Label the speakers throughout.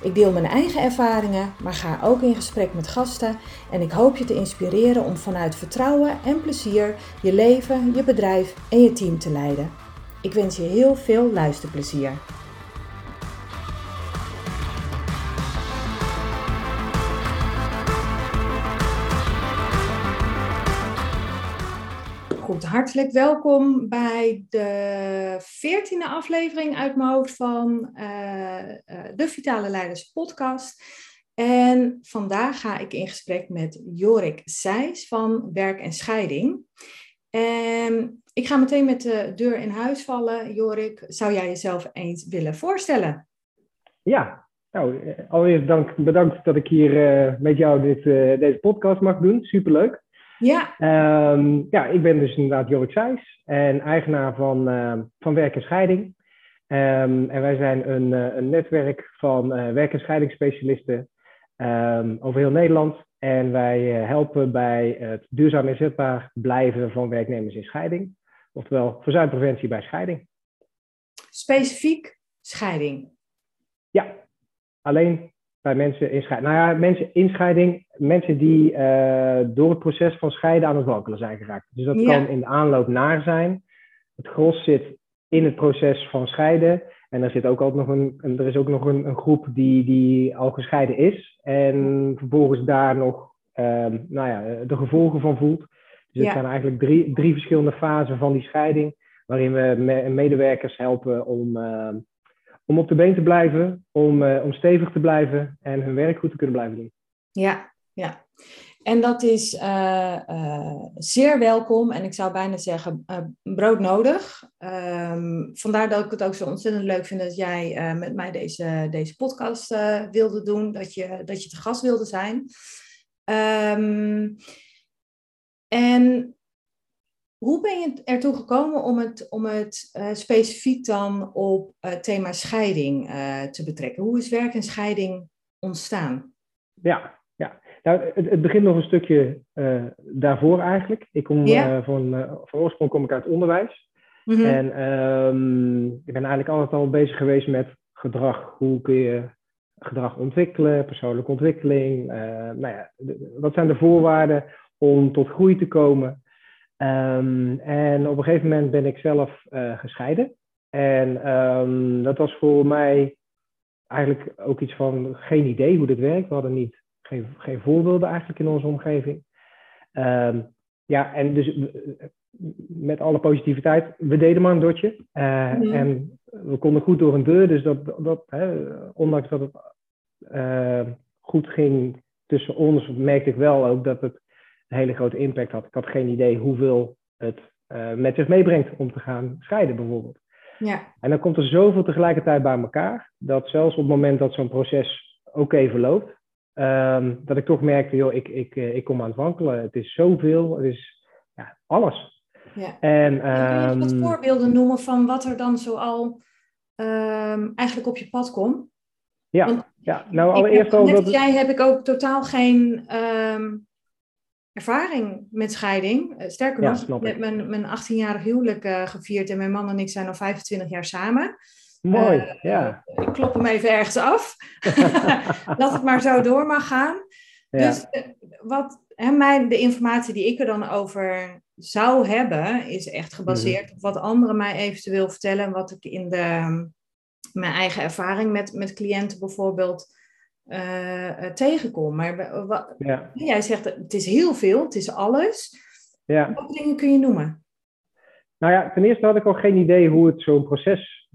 Speaker 1: Ik deel mijn eigen ervaringen, maar ga ook in gesprek met gasten en ik hoop je te inspireren om vanuit vertrouwen en plezier je leven, je bedrijf en je team te leiden. Ik wens je heel veel luisterplezier. Hartelijk welkom bij de veertiende aflevering uit mijn hoofd van uh, uh, de Vitale Leiders podcast. En vandaag ga ik in gesprek met Jorik Seijs van Werk en Scheiding. En ik ga meteen met de deur in huis vallen. Jorik, zou jij jezelf eens willen voorstellen?
Speaker 2: Ja, nou, allereerst dank, bedankt dat ik hier met jou dit, deze podcast mag doen. Superleuk.
Speaker 1: Ja.
Speaker 2: Um, ja, ik ben dus inderdaad Jorik Seijs en eigenaar van, uh, van Werk en Scheiding. Um, en wij zijn een, uh, een netwerk van uh, werk- en scheidingsspecialisten um, over heel Nederland. En wij helpen bij het duurzaam inzetbaar blijven van werknemers in scheiding. Oftewel verzuimpreventie bij scheiding.
Speaker 1: Specifiek scheiding?
Speaker 2: Ja, alleen bij mensen in scheiding. Nou ja, mensen in scheiding, mensen die uh, door het proces van scheiden aan het wankelen zijn geraakt. Dus dat ja. kan in de aanloop naar zijn. Het gros zit in het proces van scheiden. En er, zit ook altijd nog een, er is ook nog een, een groep die, die al gescheiden is. En vervolgens daar nog uh, nou ja, de gevolgen van voelt. Dus het ja. zijn eigenlijk drie, drie verschillende fasen van die scheiding. Waarin we me medewerkers helpen om uh, om op de been te blijven, om, uh, om stevig te blijven en hun werk goed te kunnen blijven doen.
Speaker 1: Ja, ja. En dat is uh, uh, zeer welkom en ik zou bijna zeggen broodnodig. Um, vandaar dat ik het ook zo ontzettend leuk vind dat jij met mij deze, deze podcast wilde doen, dat je, dat je te gast wilde zijn. Um, en hoe ben je ertoe gekomen om het, om het uh, specifiek dan op het uh, thema scheiding uh, te betrekken? Hoe is werk en scheiding ontstaan?
Speaker 2: Ja, ja. Nou, het, het begint nog een stukje daarvoor eigenlijk. Ik kom ja. van, van oorsprong kom ik uit onderwijs. Mm -hmm. En um, ik ben eigenlijk altijd al bezig geweest met gedrag. Hoe kun je gedrag ontwikkelen, persoonlijke ontwikkeling? nou ja, wat zijn de voorwaarden om tot groei te komen? Um, en op een gegeven moment ben ik zelf uh, gescheiden. En um, dat was voor mij eigenlijk ook iets van geen idee hoe dit werkt. We hadden niet, geen, geen voorbeelden eigenlijk in onze omgeving. Um, ja, en dus met alle positiviteit, we deden maar een dotje. Uh, ja. En we konden goed door een deur, dus dat, dat hè, ondanks dat het uh, goed ging tussen ons, merkte ik wel ook dat het een hele grote impact had. Ik had geen idee hoeveel het uh, met zich meebrengt om te gaan scheiden, bijvoorbeeld.
Speaker 1: Ja.
Speaker 2: En dan komt er zoveel tegelijkertijd bij elkaar, dat zelfs op het moment dat zo'n proces ook even loopt, um, dat ik toch merkte, joh, ik, ik, ik kom aan het wankelen. Het is zoveel, het is ja, alles.
Speaker 1: Ja. En, um, en kun je wat voorbeelden noemen van wat er dan zoal um, eigenlijk op je pad komt?
Speaker 2: Ja, Want ja. nou allereerst
Speaker 1: al...
Speaker 2: Net
Speaker 1: dat... jij heb ik ook totaal geen ervaring met scheiding. Sterker
Speaker 2: Ja,
Speaker 1: nog, ik heb mijn, mijn 18-jarig huwelijk uh, gevierd en mijn man en ik zijn al 25 jaar samen.
Speaker 2: Mooi,
Speaker 1: Eh,
Speaker 2: ja.
Speaker 1: Ik klop hem even ergens af. dat het maar zo door mag gaan.
Speaker 2: Ja.
Speaker 1: Dus eh, wat, hè, mijn, de informatie die ik er dan over zou hebben, is echt gebaseerd
Speaker 2: Mhm.
Speaker 1: op wat anderen mij eventueel vertellen. En wat ik in de, mijn eigen ervaring met, met cliënten bijvoorbeeld eh, tegenkom. Maar wa- wa-
Speaker 2: Ja,
Speaker 1: jij zegt, het is heel veel, het is alles.
Speaker 2: ja.
Speaker 1: Welke dingen kun je noemen?
Speaker 2: Nou ja, ten eerste had ik al geen idee hoe het zo'n proces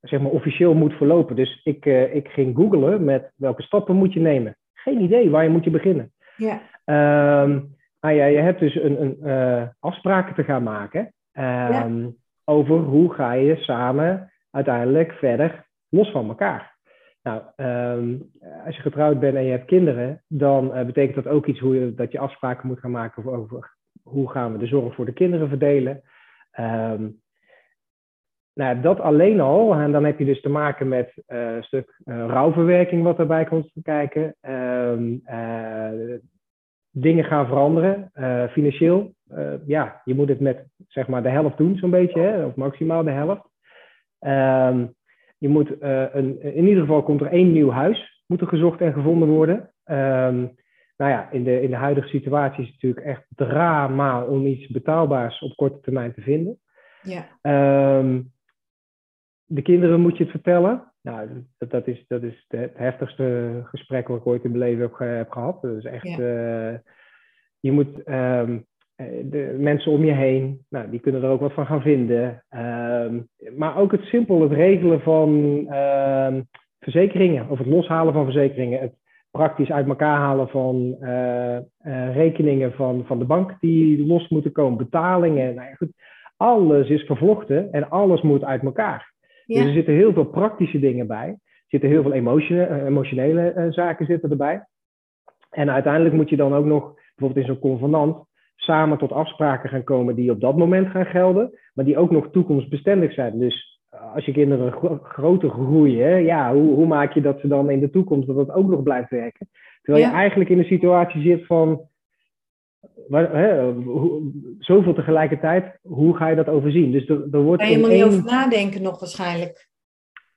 Speaker 2: zeg maar, officieel moet verlopen. Dus ik, eh, ik ging googlen met welke stappen moet je nemen. Geen idee, waar je moet je beginnen.
Speaker 1: Ja,
Speaker 2: Ehm nou ja, je hebt dus een, een, afspraken te gaan maken ehm, over hoe ga je samen uiteindelijk verder los van elkaar. Nou, ehm, als je getrouwd bent en je hebt kinderen, dan eh, betekent dat ook iets hoe je, dat je afspraken moet gaan maken over, hoe gaan we de zorg voor de kinderen verdelen. Um, nou, dat alleen al, en dan heb je dus te maken met uh, een stuk uh, rouwverwerking wat erbij komt kijken. Uh, dingen gaan veranderen, financieel. ja, je moet het met zeg maar de helft doen, zo'n beetje, hè, of maximaal de helft. Um, je moet een, in ieder geval komt er één nieuw huis, moet er gezocht en gevonden worden. Um, nou ja, in de, in de huidige situatie is het natuurlijk echt drama om iets betaalbaars op korte termijn te vinden.
Speaker 1: Ja.
Speaker 2: Um, de kinderen moet je het vertellen. Nou, dat, dat is, dat is het heftigste gesprek wat ik ooit in mijn leven heb, heb gehad. Dat is echt, uh, je moet um, de mensen om je heen, nou, die kunnen er ook wat van gaan vinden. Um, maar ook het simpel, het regelen van um, verzekeringen, of het loshalen van verzekeringen. Het praktisch uit elkaar halen van uh, uh, rekeningen van, van de bank die los moeten komen, betalingen. Nou ja, goed, alles is vervlochten en alles moet uit elkaar. Dus er zitten heel veel praktische dingen bij. Er zitten heel veel emotionele, emotionele uh, zaken zitten erbij. En uiteindelijk moet je dan ook nog, bijvoorbeeld in zo'n convenant, samen tot afspraken gaan komen die op dat moment gaan gelden, maar die ook nog toekomstbestendig zijn. Dus eh, als je kinderen gro groter groeien, ja, hoe, hoe, maak je dat ze dan in de toekomst dat dat ook nog blijft werken? Terwijl ja. je eigenlijk in een situatie zit van waar, hè, zoveel tegelijkertijd, hoe ga je dat overzien? Dus er, er wordt.
Speaker 1: Kan je helemaal niet over nadenken nog waarschijnlijk.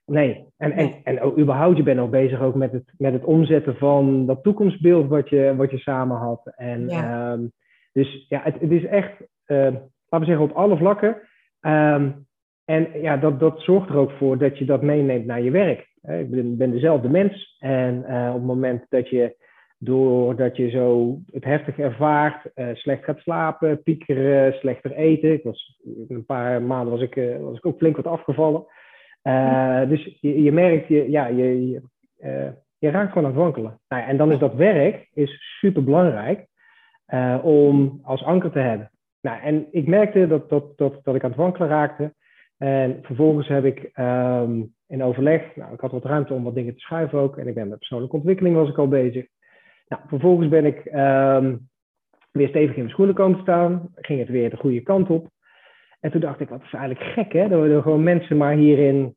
Speaker 2: Nee, en, en, en ook, überhaupt, je bent nog bezig ook met het, met het omzetten van dat toekomstbeeld wat je, wat je samen had. En, ja. Um, dus ja, het, is echt, uh, laten we zeggen, op alle vlakken. Um, en ja, dat, dat zorgt er ook voor dat je dat meeneemt naar je werk. Ik ben, ben dezelfde mens. En uh, op het moment dat je doordat je zo het heftig ervaart, uh, slecht gaat slapen, piekeren, slechter eten. Ik was, een paar maanden was ik, uh, was ik ook flink wat afgevallen. Dus je, je, merkt, je, ja, je, je, je, raakt gewoon aan het wankelen. Nou en dan is dat werk is super belangrijk om als anker te hebben. Nou, en ik merkte dat, dat, dat, dat ik aan het wankelen raakte. En vervolgens heb ik um, in overleg, nou, ik had wat ruimte om wat dingen te schuiven ook. En ik ben met persoonlijke ontwikkeling was ik al bezig. Nou, vervolgens ben ik um, weer stevig in mijn schoenen komen staan. Ging het weer de goede kant op. En toen dacht ik, wat is eigenlijk gek hè? Dat we gewoon mensen maar hierin...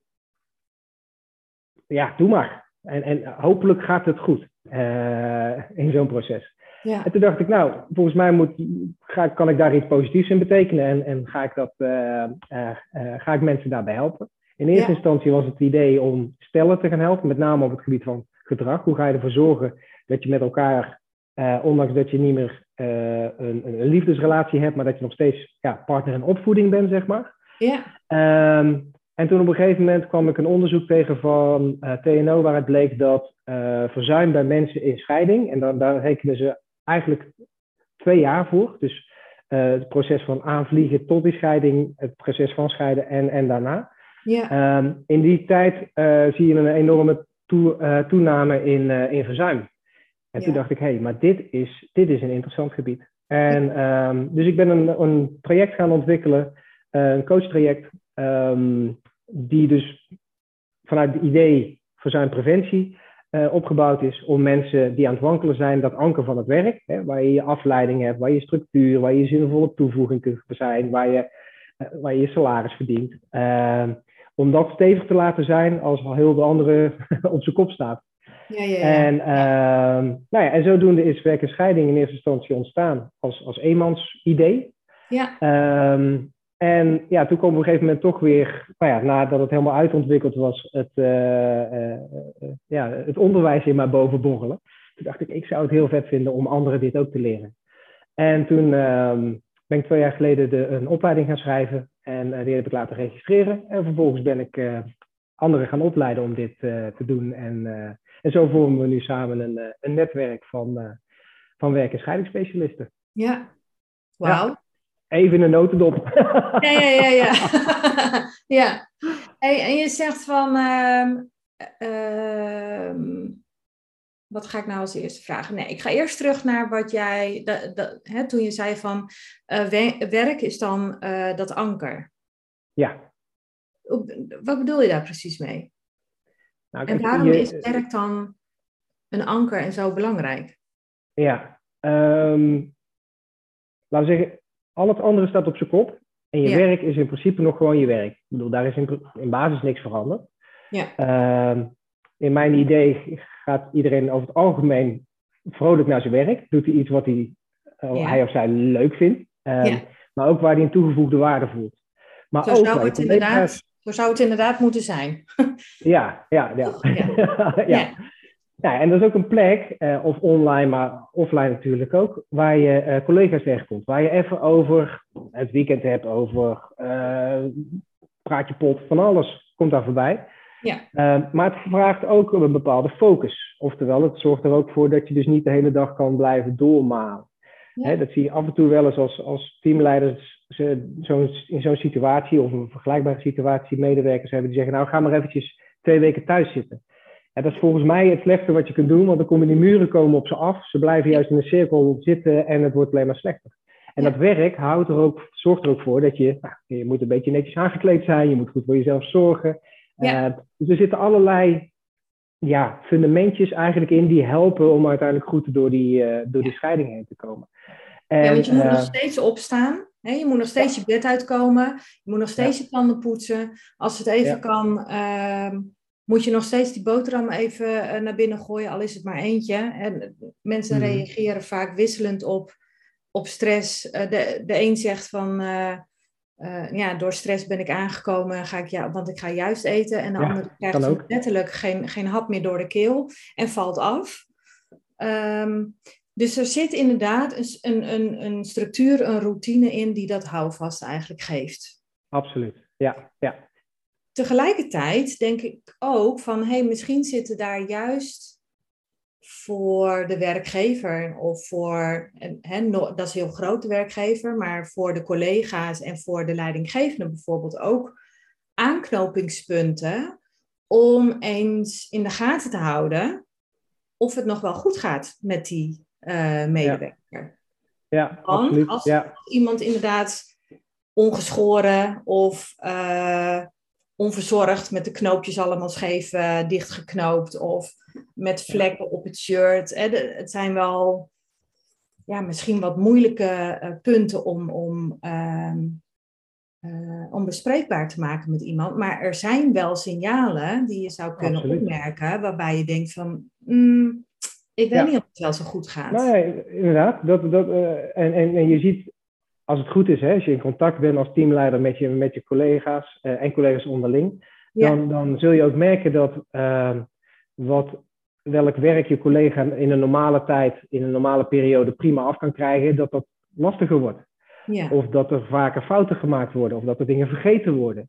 Speaker 2: Ja, doe maar. En, en hopelijk gaat het goed uh, in zo'n proces.
Speaker 1: Ja.
Speaker 2: En toen dacht ik, nou, volgens mij moet, ga, kan ik daar iets positiefs in betekenen. En, en ga, ik dat, uh, uh, ga ik mensen daarbij helpen. In eerste ja. instantie was het idee om stellen te gaan helpen. Met name op het gebied van gedrag. Hoe ga je ervoor zorgen dat je met elkaar, ondanks dat je niet meer een, een, liefdesrelatie hebt, maar dat je nog steeds ja, partner in opvoeding bent, zeg maar.
Speaker 1: Ja.
Speaker 2: Um, en toen op een gegeven moment kwam ik een onderzoek tegen van TNO, waar het bleek dat verzuim bij mensen in scheiding, en dan, daar rekenen ze eigenlijk twee jaar voor. Dus het proces van aanvliegen tot die scheiding, het proces van scheiden en, en daarna.
Speaker 1: Ja.
Speaker 2: Um, in die tijd zie je een enorme toe, toename in, in verzuim. En ja. toen dacht ik, hé, hey, maar dit is, dit is een interessant gebied. En um, dus ik ben een, een traject gaan ontwikkelen, een coachtraject, um, die dus vanuit het idee verzuimpreventie uh, opgebouwd is om mensen die aan het wankelen zijn, dat anker van het werk, hè, waar je je afleiding hebt, waar je structuur, waar je zinvolle toevoeging kunt zijn, waar je uh, waar je, je salaris verdient, uh, om dat stevig te laten zijn als al heel de andere op zijn kop staat.
Speaker 1: Ja, ja, ja.
Speaker 2: En, uh, nou ja, en zodoende is werk en scheiding in eerste instantie ontstaan als, als eenmans idee.
Speaker 1: Ja.
Speaker 2: Um, en ja, toen kwam op een gegeven moment toch weer, nou ja, nadat het helemaal uitontwikkeld was, het, uh, uh, ja, het onderwijs in mij boven borrelen. Toen dacht ik, ik zou het heel vet vinden om anderen dit ook te leren. En toen um, ben ik twee jaar geleden de, een opleiding gaan schrijven en die heb ik laten registreren. En vervolgens ben ik anderen gaan opleiden om dit te doen. En en zo vormen we nu samen een, een netwerk van, van werk- en scheidingsspecialisten.
Speaker 1: Ja, wauw. Ja,
Speaker 2: even een notendop.
Speaker 1: ja, ja, ja. Ja, ja. Hey, en je zegt van... Uh, uh, wat ga ik nou als eerste vragen? Nee, ik ga eerst terug naar wat jij... Dat, dat, hè, toen je zei van... Uh, werk is dan dat anker.
Speaker 2: Ja.
Speaker 1: Wat bedoel je daar precies mee? Nou, en waarom je, is werk dan een anker en zo belangrijk?
Speaker 2: Ja, um, laten we zeggen, al het andere staat op zijn kop. En je werk is in principe nog gewoon je werk. Ik bedoel, daar is in, in basis niks veranderd.
Speaker 1: Ja.
Speaker 2: Ehm, in mijn idee gaat iedereen over het algemeen vrolijk naar zijn werk. Doet hij iets wat hij, uh, hij of zij leuk vindt. Um, maar ook waar hij een toegevoegde waarde voelt. Maar
Speaker 1: zo,
Speaker 2: ook
Speaker 1: zou het inderdaad, zo zou het inderdaad moeten zijn.
Speaker 2: ja, ja, ja. ja. Ja, en dat is ook een plek, uh, of online, maar offline natuurlijk ook, waar je uh, collega's tegenkomt. Waar je even over het weekend hebt, over uh, praatje pot, van alles komt daar voorbij.
Speaker 1: Ja.
Speaker 2: maar het vraagt ook een bepaalde focus. Oftewel, het zorgt er ook voor dat je dus niet de hele dag kan blijven doormalen. Ja. Hè, dat zie je af en toe wel eens als, als teamleiders zo, in zo'n situatie of een vergelijkbare situatie medewerkers hebben die zeggen, nou ga maar eventjes twee weken thuis zitten. En dat is volgens mij het slechtste wat je kunt doen, want dan komen die muren komen op ze af. Ze blijven juist in een cirkel zitten en het wordt alleen maar slechter. En dat werk houdt er ook, zorgt er ook voor dat je, nou, je moet een beetje netjes aangekleed zijn, je moet goed voor jezelf zorgen.
Speaker 1: Ja.
Speaker 2: Uh, dus er zitten allerlei ja, fundamentjes eigenlijk in die helpen om uiteindelijk goed door die, uh, door die scheiding heen te komen.
Speaker 1: En, ja, want je moet nog steeds opstaan. Hè? Je moet nog steeds je bed uitkomen. Je moet nog steeds je tanden poetsen. Als het even kan, uh, moet je nog steeds die boterham even uh, naar binnen gooien, al is het maar eentje. En mensen mm. reageren vaak wisselend op, op stress. Uh, de, de een zegt van, uh, ja, door stress ben ik aangekomen, ga ik, ja, want ik ga juist eten. En de ja, andere krijgt letterlijk geen, geen hap meer door de keel en valt af. Um, dus er zit inderdaad een, een, een structuur, een routine in die dat houvast eigenlijk geeft.
Speaker 2: Absoluut, ja. ja.
Speaker 1: Tegelijkertijd denk ik ook van, hey, misschien zitten daar juist voor de werkgever of voor, hè, dat is heel groot de werkgever, maar voor de collega's en voor de leidinggevende bijvoorbeeld ook aanknopingspunten om eens in de gaten te houden of het nog wel goed gaat met die uh, medewerker.
Speaker 2: Ja,
Speaker 1: Want. Als,
Speaker 2: ja.
Speaker 1: iemand inderdaad ongeschoren of uh, onverzorgd met de knoopjes allemaal scheef uh, dichtgeknoopt of met vlekken op het shirt. Hè, de, het zijn wel ja, misschien wat moeilijke punten om, om, ehm, om bespreekbaar te maken met iemand. Maar er zijn wel signalen die je zou kunnen
Speaker 2: Absoluut.
Speaker 1: opmerken waarbij je denkt van... Mm, ik weet ja. niet of het wel zo goed gaat.
Speaker 2: Nee, inderdaad. Dat, dat, en, en, en je ziet, als het goed is, hè, als je in contact bent als teamleider met je, met je collega's uh, en collega's onderling, ja. dan, dan zul je ook merken dat uh, wat, welk werk je collega in een normale tijd, in een normale periode prima af kan krijgen, dat dat lastiger wordt.
Speaker 1: Ja.
Speaker 2: Of dat er vaker fouten gemaakt worden, of dat er dingen vergeten worden.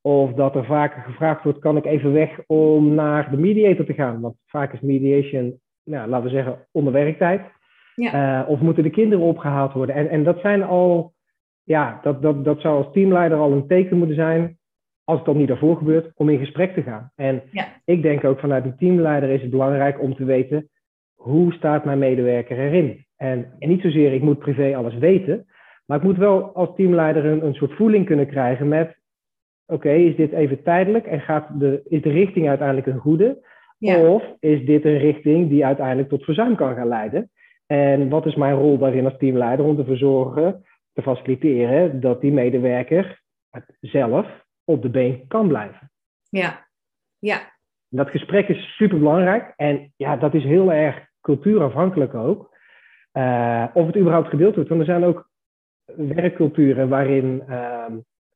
Speaker 2: Of dat er vaker gevraagd wordt, kan ik even weg om naar de mediator te gaan? Want vaak is mediation nou, laten we zeggen, onder werktijd.
Speaker 1: Ja.
Speaker 2: Uh, of moeten de kinderen opgehaald worden? En, en dat zijn al, ja, dat, dat, dat zou als teamleider al een teken moeten zijn, als het dan niet daarvoor gebeurt, om in gesprek te gaan. En
Speaker 1: ja.
Speaker 2: ik denk ook vanuit de teamleider is het belangrijk om te weten, hoe staat mijn medewerker erin? En, en niet zozeer, ik moet privé alles weten, maar ik moet wel als teamleider een, een soort voeling kunnen krijgen met, oké, okay, is dit even tijdelijk en gaat de, is de richting uiteindelijk een goede?
Speaker 1: Ja.
Speaker 2: Of is dit een richting die uiteindelijk tot verzuim kan gaan leiden? En wat is mijn rol daarin als teamleider om te verzorgen, te faciliteren dat die medewerker zelf op de been kan blijven?
Speaker 1: Ja, ja.
Speaker 2: Dat gesprek is super belangrijk en ja, dat is heel erg cultuurafhankelijk ook. Uh, of het überhaupt gedeeld wordt. Want er zijn ook werkculturen waarin uh,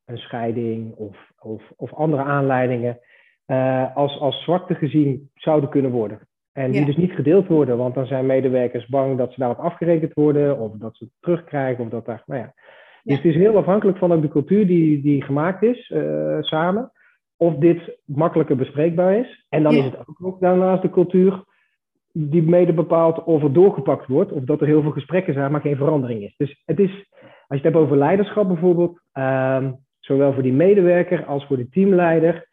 Speaker 2: een scheiding of, of, of andere aanleidingen uh, als, als zwakte gezien zouden kunnen worden. En die
Speaker 1: Ja.
Speaker 2: dus niet gedeeld worden, want dan zijn medewerkers bang dat ze daarop afgerekend worden, of dat ze het terugkrijgen, of dat daar, nou ja. Dus
Speaker 1: Ja.
Speaker 2: het is heel afhankelijk van ook de cultuur die, die gemaakt is, uh, samen, of dit makkelijker bespreekbaar is. En dan
Speaker 1: Ja.
Speaker 2: is het ook daarnaast de cultuur die mede bepaalt of er doorgepakt wordt, of dat er heel veel gesprekken zijn, maar geen verandering is. Dus het is, als je het hebt over leiderschap bijvoorbeeld, uh, zowel voor die medewerker als voor de teamleider,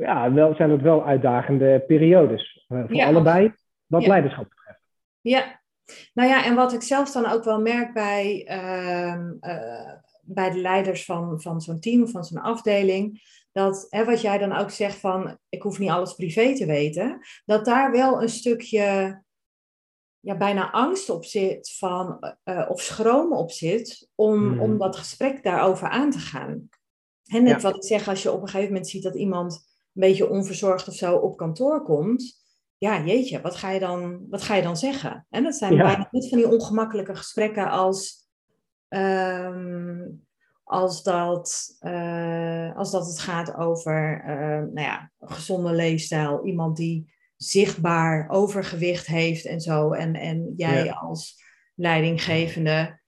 Speaker 2: ja, wel, zijn het wel uitdagende periodes. Uh, voor
Speaker 1: Ja,
Speaker 2: allebei, wat
Speaker 1: ja.
Speaker 2: leiderschap betreft.
Speaker 1: Ja, nou ja, en wat ik zelf dan ook wel merk bij, ehm, eh, bij de leiders van, van zo'n team of van zo'n afdeling, dat hè, wat jij dan ook zegt van, ik hoef niet alles privé te weten, dat daar wel een stukje ja, bijna angst op zit van, uh, of schroom op zit om, hmm. om dat gesprek daarover aan te gaan. En net wat ik zeg, als je op een gegeven moment ziet dat iemand beetje onverzorgd of zo op kantoor komt, ja, jeetje, wat ga je dan, wat ga je dan zeggen? En dat zijn bijna niet van die ongemakkelijke gesprekken als, ehm, als, dat, uh, als dat het gaat over uh, nou ja, gezonde leefstijl. Iemand die zichtbaar overgewicht heeft en zo. En, en jij als leidinggevende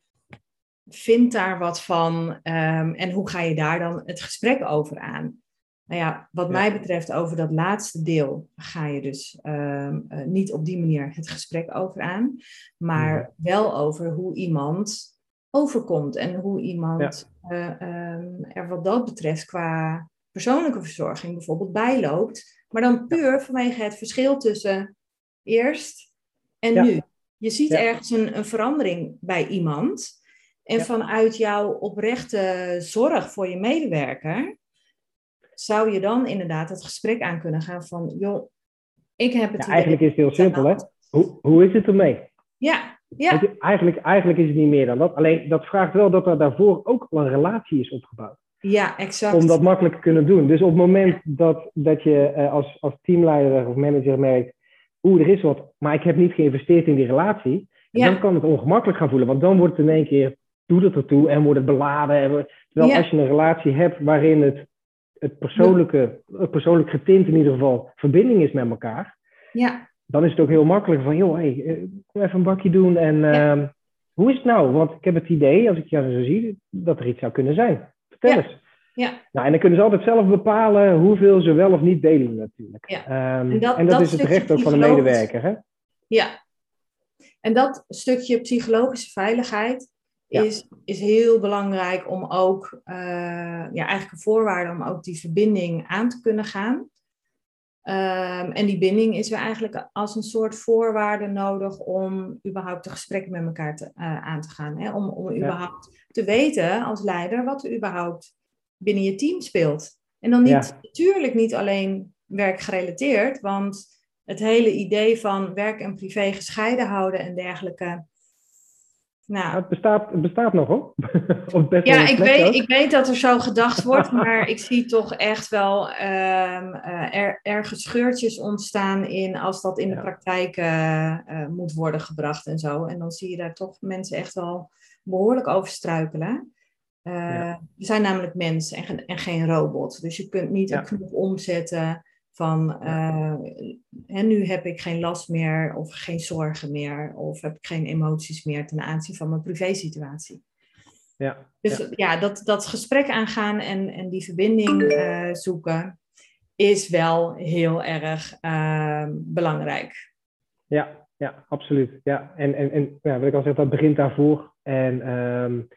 Speaker 1: vindt daar wat van. Um, en hoe ga je daar dan het gesprek over aan? Nou ja, wat mij betreft over dat laatste deel ga je dus um, uh, niet op die manier het gesprek over aan, maar wel over hoe iemand overkomt en hoe iemand ja. uh, um, er wat dat betreft qua persoonlijke verzorging bijvoorbeeld bijloopt, maar dan puur vanwege het verschil tussen eerst en nu. Je ziet ergens een, een, verandering bij iemand en vanuit jouw oprechte zorg voor je medewerker zou je dan inderdaad het gesprek aan kunnen gaan van, joh, ik heb het.
Speaker 2: Ja, eigenlijk is het heel simpel, hè? Hoe, hoe is het ermee?
Speaker 1: Ja, ja.
Speaker 2: eigenlijk, eigenlijk is het niet meer dan dat. Alleen dat vraagt wel dat er daarvoor ook al een relatie is opgebouwd.
Speaker 1: Ja, exact.
Speaker 2: Om dat makkelijk te kunnen doen. Dus op het moment dat, dat je uh, als, als teamleider of manager merkt, oeh, er is wat, maar ik heb niet geïnvesteerd in die relatie, ja. dan kan het ongemakkelijk gaan voelen. Want dan wordt het in één keer, doet het ertoe en wordt het beladen. En, terwijl als je een relatie hebt waarin het het persoonlijke, het persoonlijk getint in ieder geval verbinding is met elkaar,
Speaker 1: ja.
Speaker 2: dan is het ook heel makkelijk van, joh, hey, eh, kom even een bakje doen en uh, hoe is het nou? Want ik heb het idee, als ik jou zo zie, dat er iets zou kunnen zijn. Vertel
Speaker 1: ja.
Speaker 2: eens.
Speaker 1: Ja.
Speaker 2: Nou, en dan kunnen ze altijd zelf bepalen hoeveel ze wel of niet delen natuurlijk.
Speaker 1: Ja.
Speaker 2: Um, en dat, en dat, dat is het recht ook van de medewerker. Hè?
Speaker 1: Ja. En dat stukje psychologische veiligheid, is, is heel belangrijk om ook, uh, ja, eigenlijk een voorwaarde om ook die verbinding aan te kunnen gaan. Um, en die binding is weer eigenlijk als een soort voorwaarde nodig om überhaupt de gesprekken met elkaar te, uh, aan te gaan. Hè? Om, om überhaupt te weten als leider wat er überhaupt binnen je team speelt. En dan niet, ja. natuurlijk niet alleen werkgerelateerd, want het hele idee van werk en privé gescheiden houden en dergelijke,
Speaker 2: nou, het, bestaat, het bestaat nog hoor.
Speaker 1: ja, ik weet, ik weet dat er zo gedacht wordt, maar ik zie toch echt wel um, uh, er, erge scheurtjes ontstaan in als dat in de praktijk uh, uh, moet worden gebracht en zo. En dan zie je daar toch mensen echt wel behoorlijk over struikelen. Ja. We zijn namelijk mens en, en, geen robot. Dus je kunt niet een knop omzetten van uh, en nu heb ik geen last meer of geen zorgen meer of heb ik geen emoties meer ten aanzien van mijn privésituatie.
Speaker 2: Ja,
Speaker 1: dus ja, ja dat, dat gesprek aangaan en, en die verbinding uh, zoeken is wel heel erg uh, belangrijk.
Speaker 2: Ja, ja, absoluut. Ja. En, en, en ja, wat ik al zeg, dat begint daarvoor. En um,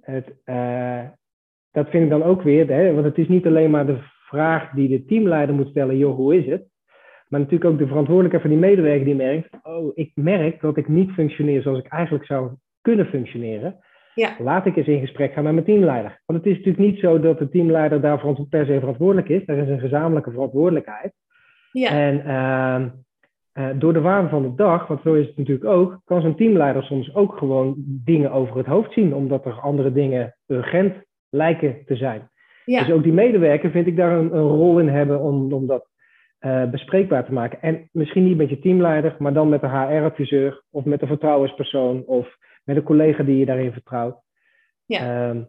Speaker 2: het, uh, dat vind ik dan ook weer, hè, want het is niet alleen maar de vraag die de teamleider moet stellen, joh, hoe is het? Maar natuurlijk ook de verantwoordelijkheid van die medewerker die merkt, oh, ik merk dat ik niet functioneer zoals ik eigenlijk zou kunnen functioneren.
Speaker 1: Ja.
Speaker 2: Laat ik eens in gesprek gaan met mijn teamleider. Want het is natuurlijk niet zo dat de teamleider daar per se verantwoordelijk is. Er is een gezamenlijke verantwoordelijkheid.
Speaker 1: Ja.
Speaker 2: En uh, uh, door de waan van de dag, want zo is het natuurlijk ook, kan zo'n teamleider soms ook gewoon dingen over het hoofd zien, omdat er andere dingen urgent lijken te zijn.
Speaker 1: Ja.
Speaker 2: Dus ook die medewerker vind ik daar een, een rol in hebben om, om dat uh, bespreekbaar te maken. En misschien niet met je teamleider, maar dan met de HR-adviseur of met een vertrouwenspersoon of met een collega die je daarin vertrouwt.
Speaker 1: Ja.
Speaker 2: Um,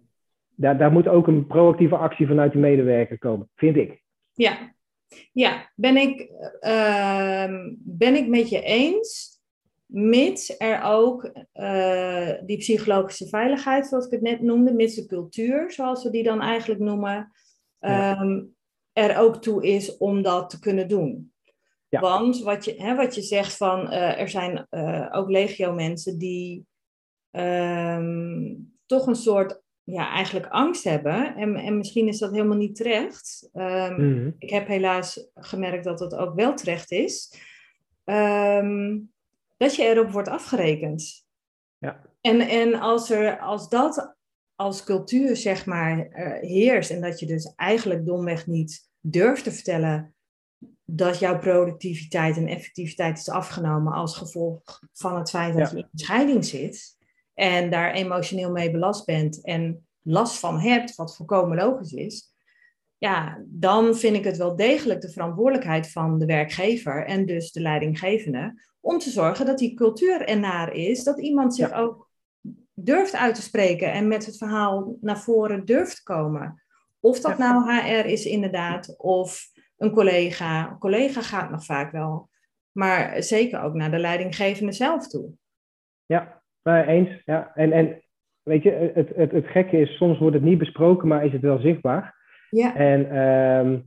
Speaker 2: daar, daar moet ook een proactieve actie vanuit die medewerker komen, vind ik.
Speaker 1: Ja, ja ben, ik, uh, ben ik met je eens. Mits er ook uh, die psychologische veiligheid, zoals ik het net noemde, mits de cultuur, zoals we die dan eigenlijk noemen, ja. um, er ook toe is om dat te kunnen doen.
Speaker 2: Ja.
Speaker 1: Want wat je, hè, wat je zegt van, uh, er zijn uh, ook legio mensen die um, toch een soort, ja, eigenlijk angst hebben. En, en misschien is dat helemaal niet terecht. Um,
Speaker 2: mm-hmm.
Speaker 1: Ik heb helaas gemerkt dat het ook wel terecht is. Um, dat je erop wordt afgerekend.
Speaker 2: Ja.
Speaker 1: En, en als, er, als dat als cultuur, zeg maar, uh, heerst en dat je dus eigenlijk domweg niet durft te vertellen dat jouw productiviteit en effectiviteit is afgenomen als gevolg van het feit dat je in scheiding zit en daar emotioneel mee belast bent en last van hebt, wat volkomen logisch is, ja, dan vind ik het wel degelijk de verantwoordelijkheid van de werkgever en dus de leidinggevende om te zorgen dat die cultuur ernaar is, dat iemand zich ook durft uit te spreken en met het verhaal naar voren durft komen. Of dat nou HR is inderdaad, of een collega. Een collega gaat nog vaak wel. Maar zeker ook naar de leidinggevende zelf toe.
Speaker 2: Ja, eens. Ja. En, en weet je, het, het, het gekke is, soms wordt het niet besproken, maar is het wel zichtbaar. Ja. En um,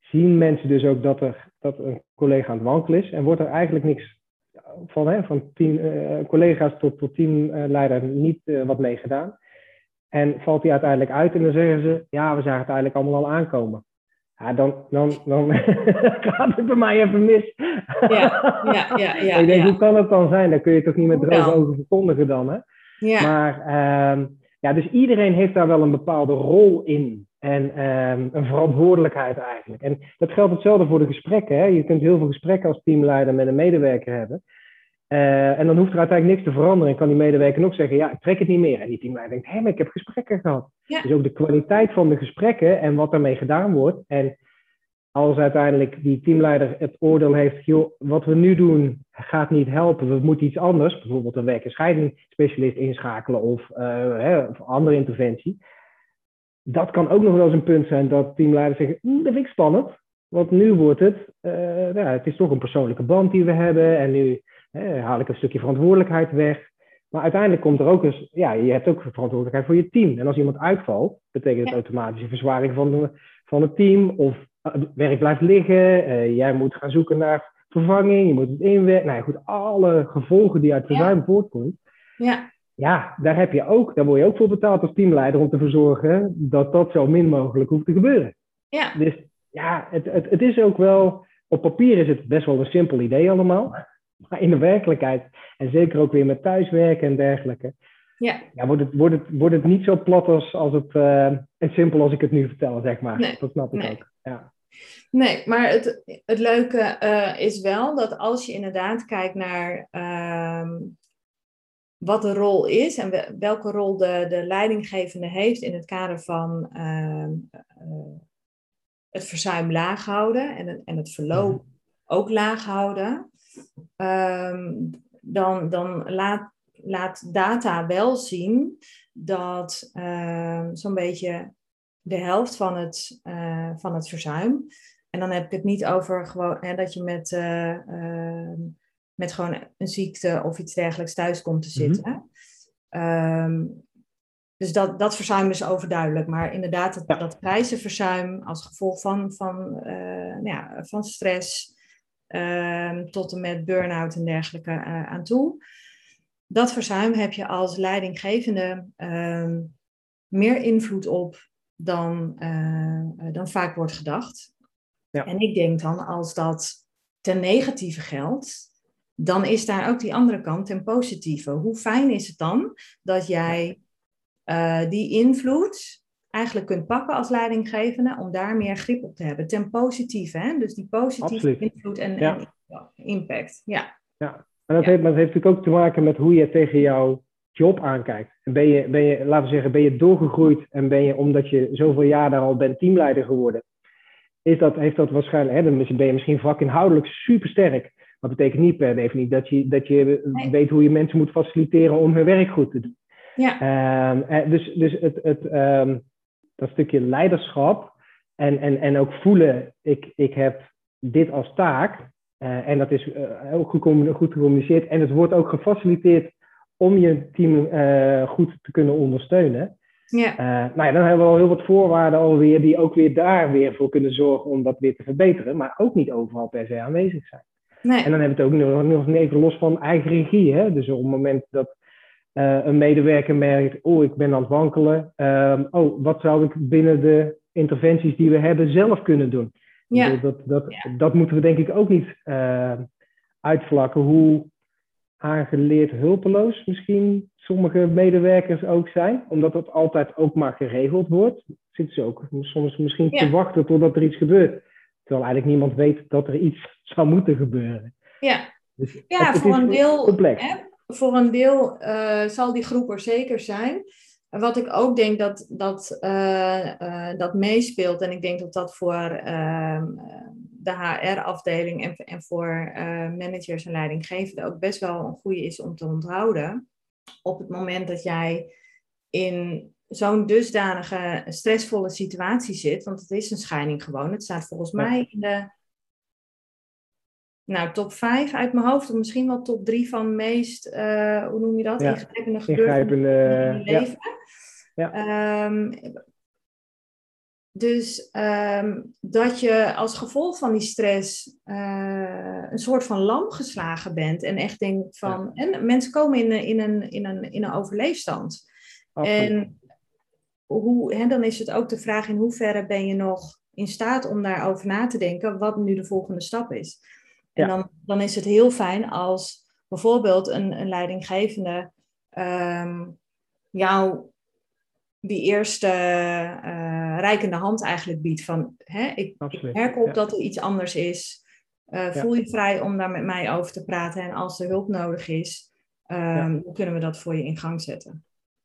Speaker 2: zien mensen dus ook dat, er, dat een collega aan het wankelen is. En wordt er eigenlijk niks van, hè, van team, uh, collega's tot, tot teamleider niet uh, wat mee gedaan. En valt hij uiteindelijk uit en dan zeggen ze, ja, we zagen het eigenlijk allemaal al aankomen. Ja, dan, dan, dan gaat het bij mij even mis. Ja, ja, ja. ja ik denk, hoe kan het dan zijn? Daar kun je toch niet met droge ogen verkondigen dan, hè? Ja. Maar, uh, ja, dus iedereen heeft daar wel een bepaalde rol in. En um, een verantwoordelijkheid eigenlijk. En dat geldt hetzelfde voor de gesprekken. Hè? Je kunt heel veel gesprekken als teamleider met een medewerker hebben. Uh, en dan hoeft er uiteindelijk niks te veranderen. En kan die medewerker nog zeggen, ja, ik trek het niet meer. En die teamleider denkt, hé, maar ik heb gesprekken gehad. Dus ook de kwaliteit van de gesprekken en wat daarmee gedaan wordt. En als uiteindelijk die teamleider het oordeel heeft, joh, wat we nu doen gaat niet helpen, we moeten iets anders, bijvoorbeeld een werk- en inschakelen of, uh, hè, of andere interventie. Dat kan ook nog wel eens een punt zijn dat teamleiders zeggen, hm, dat vind ik spannend, want nu wordt het, uh, ja, het is toch een persoonlijke band die we hebben en nu haal ik een stukje verantwoordelijkheid weg. Maar uiteindelijk komt er ook eens, ja, je hebt ook verantwoordelijkheid voor je team. En als iemand uitvalt, betekent het automatisch een verzwaring van, de, van het team. Of werk blijft liggen, uh, jij moet gaan zoeken naar vervanging, je moet het inwerken. Nou ja, goed, alle gevolgen die uit verzuim ja. voortkomen. Ja. Ja, daar heb je ook, daar word je ook voor betaald als teamleider om te verzorgen dat dat zo min mogelijk hoeft te gebeuren. Ja. Dus ja, het, het, het is ook wel, op papier is het best wel een simpel idee allemaal. Maar in de werkelijkheid, en zeker ook weer met thuiswerken en dergelijke, ja. Ja, wordt, het, wordt, het, wordt het niet zo plat als, als het, uh, en simpel als ik het nu vertel, zeg maar. Nee. Dat snap ik nee. ook. Ja.
Speaker 1: Nee, maar het, het leuke uh, is wel dat als je inderdaad kijkt naar uh, wat de rol is en welke rol de, de leidinggevende heeft in het kader van uh, het verzuim laag houden en, en het verloop mhm. ook laag houden, um, dan, dan laat, laat data wel zien dat zo'n beetje de helft van het, uh, van het verzuim. En dan heb ik het niet over gewoon hè, dat je met, uh, met gewoon een ziekte of iets dergelijks thuis komt te mhm. zitten. Mm -hmm. dus dat, dat verzuim is overduidelijk. Maar inderdaad, dat, ja. dat prijzenverzuim als gevolg van, van, nou ja, van stress, Ehm, tot en met burn-out en dergelijke aan toe. Dat verzuim heb je als leidinggevende meer invloed op dan, uh, dan vaak wordt gedacht. Ja. En ik denk dan, als dat ten negatieve geldt, dan is daar ook die andere kant ten positieve. Hoe fijn is het dan dat jij die invloed eigenlijk kunt pakken als leidinggevende om daar meer grip op te hebben. Ten positieve, hè? dus die positieve Absoluut. invloed en, ja. en, impact. Ja,
Speaker 2: ja. En dat, heeft, maar dat heeft natuurlijk ook te maken met hoe je tegen jouw job aankijkt. Ben je, ben je, laten we zeggen, ben je doorgegroeid en ben je, omdat je zoveel jaar daar al bent, teamleider geworden, is dat, heeft dat waarschijnlijk, hè, dan ben je misschien vakinhoudelijk supersterk. Maar dat betekent niet per definitie dat je, dat je nee. weet hoe je mensen moet faciliteren om hun werk goed te doen. Ja. Um, dus dus het, het, um, dat stukje leiderschap en, en, en ook voelen, ik, ik heb dit als taak. Uh, en dat is uh, ook goed, goed gecommuniceerd. En het wordt ook gefaciliteerd om je team uh, goed te kunnen ondersteunen. Ja. nou ja, dan hebben we al heel wat voorwaarden alweer die ook weer daar weer voor kunnen zorgen om dat weer te verbeteren. Maar ook niet overal per se aanwezig zijn. Nee. En dan hebben we het ook nog, nog even los van eigen regie. Hè? Dus op het moment dat uh, een medewerker merkt, oh, ik ben aan het wankelen. Um, oh, wat zou ik binnen de interventies die we hebben zelf kunnen doen? Ja. Dat, dat, ja. dat moeten we denk ik ook niet uitvlakken. Hoe aangeleerd hulpeloos misschien sommige medewerkers ook zijn. Omdat dat altijd ook maar geregeld wordt. Zitten ze ook soms misschien ja. te wachten totdat er iets gebeurt. Terwijl eigenlijk niemand weet dat er iets zou moeten gebeuren.
Speaker 1: Ja, dus ja voor, een deel, hè, voor een deel zal die groep er zeker zijn. Wat ik ook denk dat, dat, uh, dat meespeelt, en ik denk dat dat voor ehm, de HR-afdeling en, en voor uh, managers en leidinggevenden ook best wel een goede is om te onthouden. Op het moment dat jij in zo'n dusdanige stressvolle situatie zit, want het is een scheiding gewoon. Het staat volgens mij in de nou, top 5 uit mijn hoofd, of misschien wel top 3 van meest, uh, hoe noem je dat? Ja. Ingrijpende gebeurtenissen in je leven. Ja. ja. Um, dus um, dat je als gevolg van die stress uh, een soort van lam geslagen bent en echt denkt van. Ja. En mensen komen in, in, een, in, een, in een overleefstand. Absoluut. En hoe, hè, dan is het ook de vraag in hoeverre ben je nog in staat om daarover na te denken wat nu de volgende stap is. En dan, dan is het heel fijn als bijvoorbeeld een, een leidinggevende um, jou die eerste uh, reikende hand eigenlijk biedt van hè, ik, ik merk op dat er iets anders is. Uh, voel je vrij om daar met mij over te praten en als er hulp nodig is, um, dan kunnen we dat voor je in gang zetten.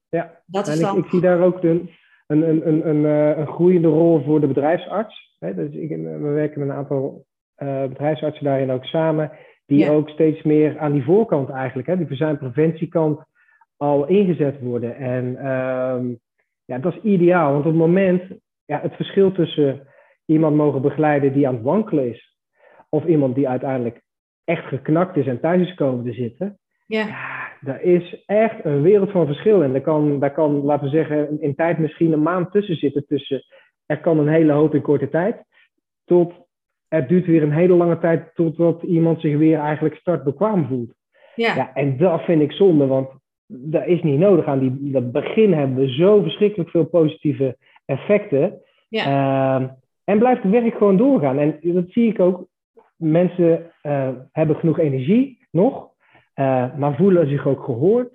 Speaker 2: Ja, dat is en dan... ik, ik, zie daar ook een, een, een, een, een, eh, een groeiende rol voor de bedrijfsarts. Hè? Dus ik, we werken met een aantal uh, bedrijfsartsen daarin ook samen, die ook steeds meer aan die voorkant eigenlijk, hè, die verzuimpreventiekant, al ingezet worden. En um, ja, dat is ideaal, want op het moment, ja, het verschil tussen iemand mogen begeleiden die aan het wankelen is, of iemand die uiteindelijk echt geknakt is en thuis is komen te zitten, ja. ja daar is echt een wereld van verschil. En daar kan, daar kan, laten we zeggen, in tijd misschien een maand tussen zitten. Tussen, er kan een hele hoop in korte tijd, tot het duurt weer een hele lange tijd totdat iemand zich weer eigenlijk startbekwaam voelt. Ja. ja. En dat vind ik zonde, want dat is niet nodig. Aan die, dat begin hebben we zo verschrikkelijk veel positieve effecten. Ja. Uh, en blijft het werk gewoon doorgaan. En dat zie ik ook. Mensen uh, hebben genoeg energie nog, uh, maar voelen zich ook gehoord.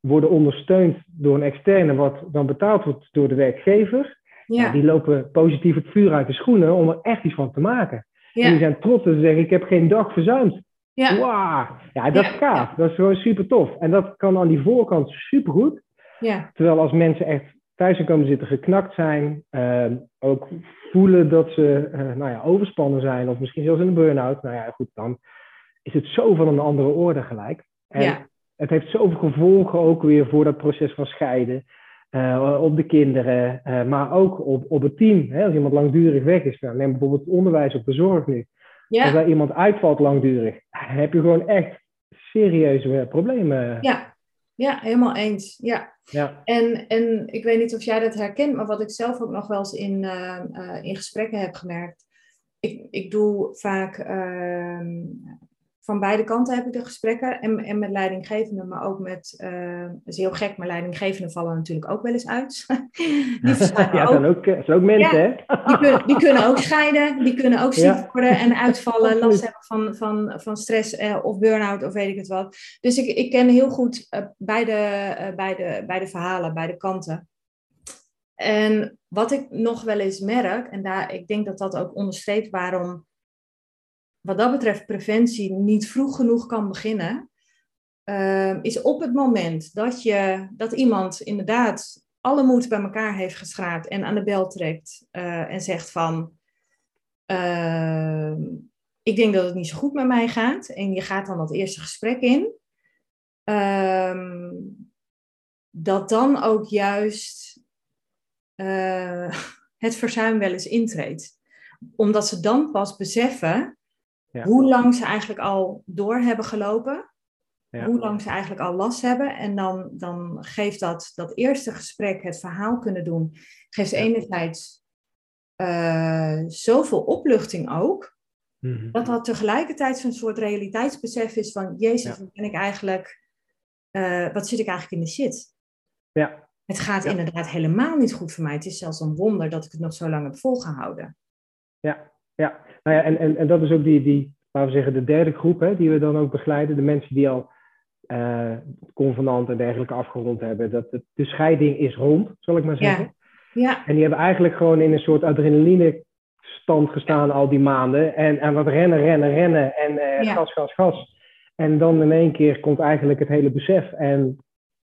Speaker 2: Worden ondersteund door een externe, wat dan betaald wordt door de werkgever. Ja. die lopen positief het vuur uit de schoenen om er echt iets van te maken. Ja. En die zijn trots en zeggen: Ik heb geen dag verzuimd. Ja. Wow. Ja, dat is gaaf. Dat is gewoon super tof. En dat kan aan die voorkant super goed. Ja. Terwijl als mensen echt thuis komen zitten, geknakt zijn, uh, ook voelen dat ze uh, nou ja, overspannen zijn, of misschien zelfs in een burn-out, nou ja, goed, dan is het zo van een andere orde gelijk. En ja. het heeft zoveel gevolgen ook weer voor dat proces van scheiden. Uh, op de kinderen, uh, maar ook op, op het team. Hè? Als iemand langdurig weg is, nou, neem bijvoorbeeld het onderwijs of de zorg nu. Ja. Als er iemand uitvalt langdurig, heb je gewoon echt serieuze problemen.
Speaker 1: Ja, ja helemaal eens. Ja. Ja. En, en ik weet niet of jij dat herkent, maar wat ik zelf ook nog wel eens in, uh, in gesprekken heb gemerkt. Ik, ik doe vaak ehm, van beide kanten heb ik de gesprekken. En, en met leidinggevenden, maar ook met, uh, is heel gek, maar leidinggevenden vallen natuurlijk ook wel eens uit.
Speaker 2: die ja, ook, zijn ook, zijn ook mensen, hè?
Speaker 1: die, kunnen, die kunnen ook scheiden, die kunnen ook ziek worden en uitvallen, last hebben van, van, van stress uh, of burn-out of weet ik het wat. Dus ik, ik ken heel goed uh, beide, beide, beide verhalen, beide kanten. En wat ik nog wel eens merk, en daar, ik denk dat dat ook onderstreept waarom wat dat betreft preventie niet vroeg genoeg kan beginnen, uh, is op het moment dat, je, dat iemand inderdaad alle moed bij elkaar heeft geschraapt en aan de bel trekt uh, en zegt van, uh, ik denk dat het niet zo goed met mij gaat en je gaat dan dat eerste gesprek in, ehm, dat dan ook juist eh, het verzuim wel eens intreedt. Omdat ze dan pas beseffen hoe lang ze eigenlijk al door hebben gelopen. Ja. Hoe lang ze eigenlijk al last hebben. En dan, dan geeft dat, dat eerste gesprek, het verhaal kunnen doen, geeft enerzijds uh, zoveel opluchting ook. Mm Dat dat tegelijkertijd zo'n soort realiteitsbesef is van, Jezus, wat ben ik eigenlijk, uh, wat zit ik eigenlijk in de shit? Ja. Het gaat inderdaad helemaal niet goed voor mij. Het is zelfs een wonder dat ik het nog zo lang heb volgehouden.
Speaker 2: Ja, ja, nou ja, en, en, en dat is ook die, die, laten we zeggen, de derde groep hè, die we dan ook begeleiden. De mensen die al uh, convenant en dergelijke afgerond hebben. Dat de, de, scheiding is rond, zal ik maar zeggen. Ja. ja. En die hebben eigenlijk gewoon in een soort adrenaline stand gestaan al die maanden. En, en wat rennen, rennen, rennen. En uh, gas, gas, gas. En dan in één keer komt eigenlijk het hele besef. En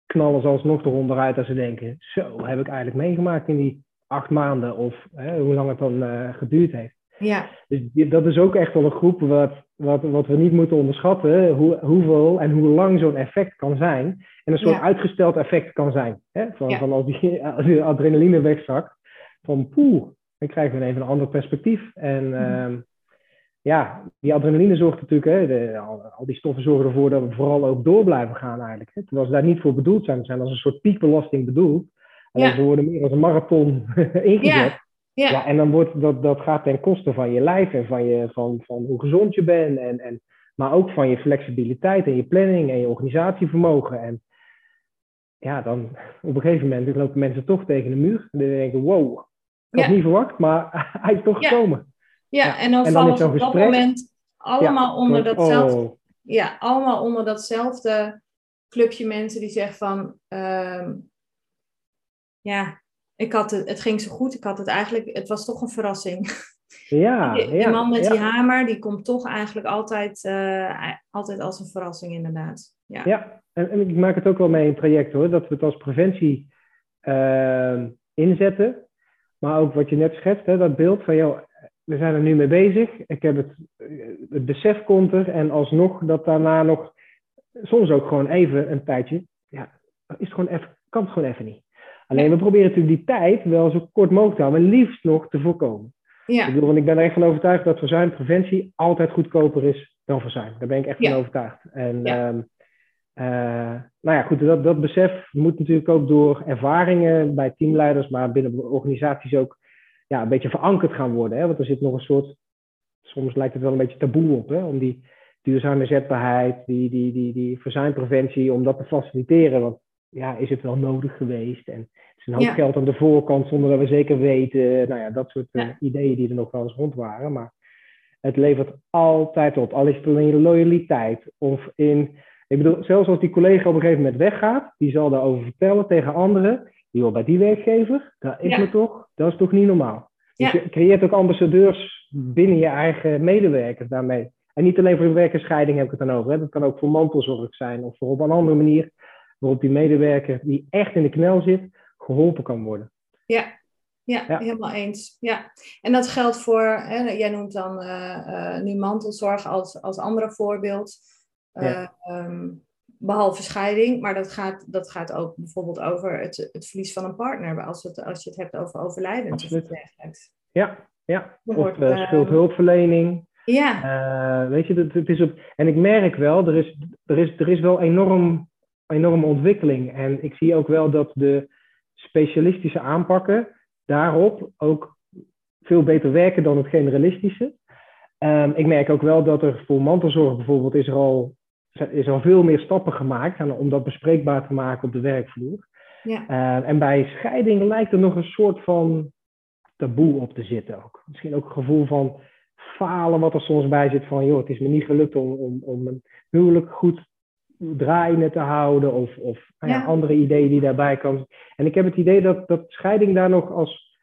Speaker 2: knallen ze alsnog eronder uit als ze denken... Zo, heb ik eigenlijk meegemaakt in die acht maanden. Of hoe lang het dan uh, geduurd heeft.
Speaker 1: Ja.
Speaker 2: Dus dat is ook echt wel een groep wat, wat, wat we niet moeten onderschatten. Hoe, hoeveel en hoe lang zo'n effect kan zijn. En een soort uitgesteld effect kan zijn. Hè? Van, van als, die, als die adrenaline wegzakt. Van poeh, dan krijgen we even een ander perspectief. En uh, ja, die adrenaline zorgt natuurlijk, hè, de, al, die stoffen zorgen ervoor dat we vooral ook door blijven gaan eigenlijk. Hè. Terwijl ze daar niet voor bedoeld zijn. Ze zijn als een soort piekbelasting bedoeld. Alleen ze worden meer als een marathon ingezet. Ja. ja. en dan wordt dat, dat gaat ten koste van je lijf en van, je, van, van hoe gezond je bent. En, en, maar ook van je flexibiliteit en je planning en je organisatievermogen. En ja, dan op een gegeven moment lopen mensen toch tegen de muur. En dan denken, wow, ik had niet verwacht, maar hij is toch gekomen.
Speaker 1: Ja, en dan, en vallen ze op dat moment allemaal onder datzelfde... Oh. Ja, allemaal onder datzelfde clubje mensen die zeggen van... Uh, ja, ik had het, het ging zo goed. Ik had het eigenlijk... Het was toch een verrassing.
Speaker 2: Ja,
Speaker 1: die, die man met die hamer, die komt toch eigenlijk altijd, uh, altijd als een verrassing inderdaad. Ja,
Speaker 2: ja. En, en, ik maak het ook wel mee in traject hoor, dat we het als preventie uh, inzetten. Maar ook wat je net schetst, hè, dat beeld van, joh, we zijn er nu mee bezig. Ik heb het, het besef komt er en alsnog dat daarna nog, soms ook gewoon even een tijdje, ja, is het gewoon even, kan het gewoon even niet. Alleen we proberen natuurlijk die tijd wel zo kort mogelijk te houden, maar liefst nog te voorkomen. Ja. Ik bedoel, want ik ben er echt van overtuigd dat verzuimpreventie altijd goedkoper is dan verzuim. Daar ben ik echt van overtuigd. En ja. Um, nou ja, goed, dat, dat besef moet natuurlijk ook door ervaringen bij teamleiders, maar binnen organisaties ook ja, een beetje verankerd gaan worden. Hè? Want er zit nog een soort, soms lijkt het wel een beetje taboe op, hè? om die duurzame zetbaarheid, die, die, die, die verzuimpreventie, om dat te faciliteren. Want ja, is het wel nodig geweest? En het is een hoop geld aan de voorkant zonder dat we zeker weten. Nou ja, dat soort uh, ideeën die er nog wel eens rond waren. Maar het levert altijd op. Al is het in loyaliteit of in ik bedoel, zelfs als die collega op een gegeven moment weggaat, die zal daarover vertellen tegen anderen. Die hoort bij die werkgever, dat is me toch, dat is toch niet normaal. Dus je creëert ook ambassadeurs binnen je eigen medewerkers daarmee. En niet alleen voor werkerscheiding heb ik het dan over. Hè. Dat kan ook voor mantelzorg zijn of voor op een andere manier waarop die medewerker die echt in de knel zit, geholpen kan worden.
Speaker 1: Ja, ja, helemaal eens. Ja. En dat geldt voor, hè, jij noemt dan uh, uh, nu mantelzorg als, als andere voorbeeld. Ja. Ehm, behalve scheiding, maar dat gaat, dat gaat ook bijvoorbeeld over het, het verlies van een partner, als, het, als je het hebt over overlijden. Absoluut.
Speaker 2: Ja, ja. of uh, schuldhulpverlening.
Speaker 1: Ja.
Speaker 2: Weet je, het, het, is op. En ik merk wel, er is, er is, er is wel enorm, enorme ontwikkeling. En ik zie ook wel dat de specialistische aanpakken daarop ook veel beter werken dan het generalistische. Um, ik merk ook wel dat er voor mantelzorg bijvoorbeeld is er al is al veel meer stappen gemaakt om dat bespreekbaar te maken op de werkvloer. Ja. Uh, en bij scheiding lijkt er nog een soort van taboe op te zitten ook. Misschien ook een gevoel van falen wat er soms bij zit van, joh, het is me niet gelukt om, om, om een huwelijk goed draaiende te houden of, of nou ja. andere ideeën die daarbij komen. En ik heb het idee dat, dat scheiding daar nog als,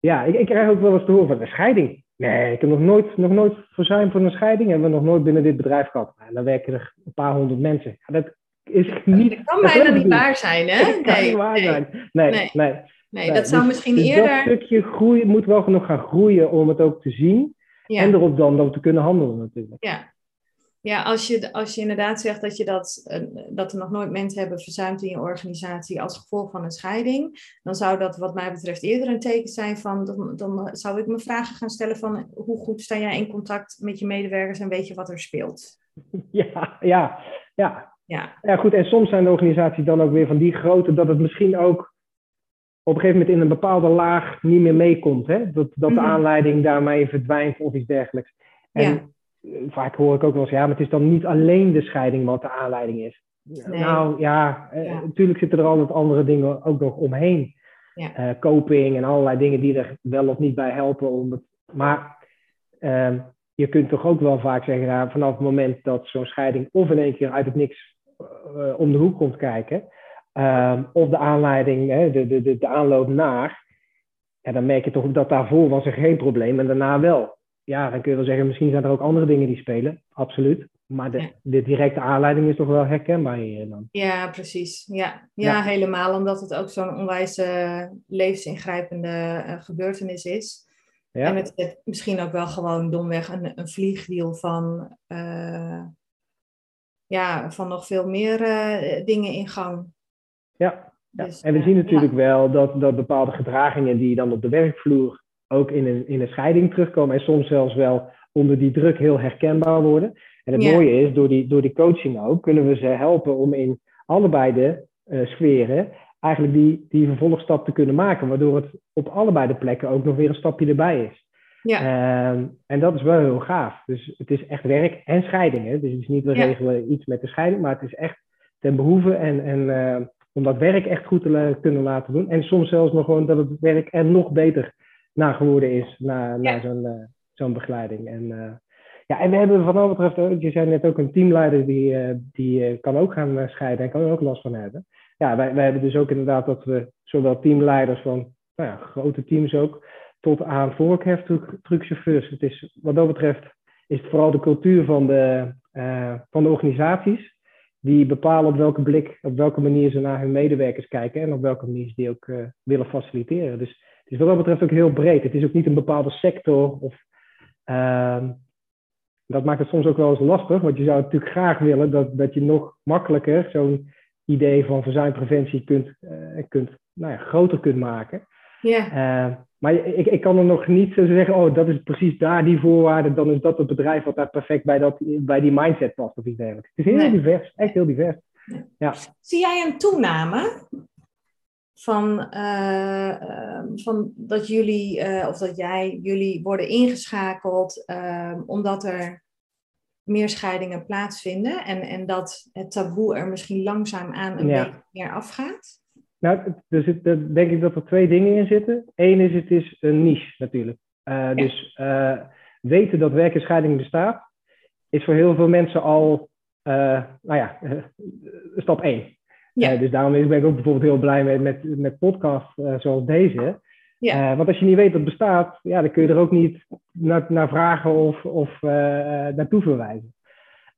Speaker 2: ja, ik, ik krijg ook wel eens te horen van, de scheiding, Nee, ik heb nog nooit, nog nooit verzuim voor een scheiding. Hebben we nog nooit binnen dit bedrijf gehad. En dan werken er een paar honderd mensen. dat is niet...
Speaker 1: Dat kan bijna niet waar zijn, hè?
Speaker 2: Dat kan niet waar zijn. Nee, nee. nee.
Speaker 1: nee dat zou dus misschien dus eerder...
Speaker 2: dat stukje groei moet wel nog gaan groeien om het ook te zien. En erop dan, dan te kunnen handelen natuurlijk.
Speaker 1: Ja, ja, als je, als je inderdaad zegt dat, je dat, uh, dat er nog nooit mensen hebben verzuimd in je organisatie als gevolg van een scheiding, dan zou dat wat mij betreft eerder een teken zijn van, dan, dan zou ik me vragen gaan stellen van hoe goed sta jij in contact met je medewerkers en weet je wat er speelt?
Speaker 2: Ja, ja, ja. Ja, ja goed. En soms zijn de organisaties dan ook weer van die grootte dat het misschien ook op een gegeven moment in een bepaalde laag niet meer meekomt. Hè? Dat, dat de mhm. aanleiding daarmee verdwijnt of iets dergelijks. En ja vaak hoor ik ook wel eens, ja, maar het is dan niet alleen de scheiding wat de aanleiding is. Nou ja, eh, natuurlijk zitten er altijd andere dingen ook nog omheen. Ja. Uh, coping en allerlei dingen die er wel of niet bij helpen. Om het, maar uh, je kunt toch ook wel vaak zeggen, nou, vanaf het moment dat zo'n scheiding of in één keer uit het niks uh, om de hoek komt kijken, ehm, of de aanleiding, de, de, de, de aanloop naar, ja, dan merk je toch dat daarvoor was er geen probleem en daarna wel. Ja, dan kun je wel zeggen, misschien zijn er ook andere dingen die spelen. Absoluut. Maar de, de directe aanleiding is toch wel herkenbaar hier dan.
Speaker 1: Ja, precies. Ja, ja, helemaal omdat het ook zo'n onwijs levensingrijpende uh, gebeurtenis is. Ja. En het, het, misschien ook wel gewoon domweg een, een vliegwiel van, uh, ja, van nog veel meer dingen in gang.
Speaker 2: Ja, ja. Dus, en we zien natuurlijk wel dat, dat bepaalde gedragingen die dan op de werkvloer ook in een, in een scheiding terugkomen en soms zelfs wel onder die druk heel herkenbaar worden. En het mooie is, door die, door die coaching ook, kunnen we ze helpen om in allebei de uh, sferen eigenlijk die, die vervolgstap te kunnen maken, waardoor het op allebei de plekken ook nog weer een stapje erbij is. Ja. Uh, en dat is wel heel gaaf. Dus het is echt werk en scheiding. Hè? Dus het is niet we regelen iets met de scheiding, maar het is echt ten behoeve en, en uh, om dat werk echt goed te kunnen laten doen. En soms zelfs nog gewoon dat het werk er nog beter naar geworden is na, na zo'n uh, zo'n begeleiding. En, uh, ja, en we hebben wat dat betreft, je zei net ook een teamleider die, die kan ook gaan scheiden en kan er ook last van hebben ja, wij, wij hebben dus ook inderdaad dat we zowel teamleiders van nou ja, grote teams ook, tot aan truckchauffeurs. Het is, wat dat betreft is het vooral de cultuur van de, uh, van de organisaties die bepalen op welke blik, op welke manier ze naar hun medewerkers kijken en op welke manier ze die ook uh, willen faciliteren. Dus is wat dat betreft ook heel breed. Het is ook niet een bepaalde sector of uh, dat maakt het soms ook wel eens lastig, want je zou natuurlijk graag willen dat, dat je nog makkelijker zo'n idee van verzuimpreventie kunt, uh, kunt, nou ja, groter kunt maken. Ja. Uh, maar ik, ik kan er nog niet zo zeggen, oh, dat is precies daar die voorwaarde, dan is dat het bedrijf wat daar perfect bij, dat, bij die mindset past of iets dergelijks. Het is heel divers, echt heel divers. Ja.
Speaker 1: Zie jij een toename van, uh, van dat jullie, of dat jij, jullie worden ingeschakeld omdat er meer scheidingen plaatsvinden en, en dat het taboe er misschien langzaam aan een beetje meer afgaat?
Speaker 2: Nou, er zit, denk ik dat er twee dingen in zitten. Eén is, het is een niche natuurlijk. Uh, Dus weten dat werkenscheiding bestaat, is voor heel veel mensen al, nou ja, stap één. Ja. dus daarom ben ik ook bijvoorbeeld heel blij met, met, met podcasts zoals deze. Ja. Uh, want als je niet weet dat het bestaat, ja, dan kun je er ook niet naar, naar vragen of, of uh, naartoe verwijzen.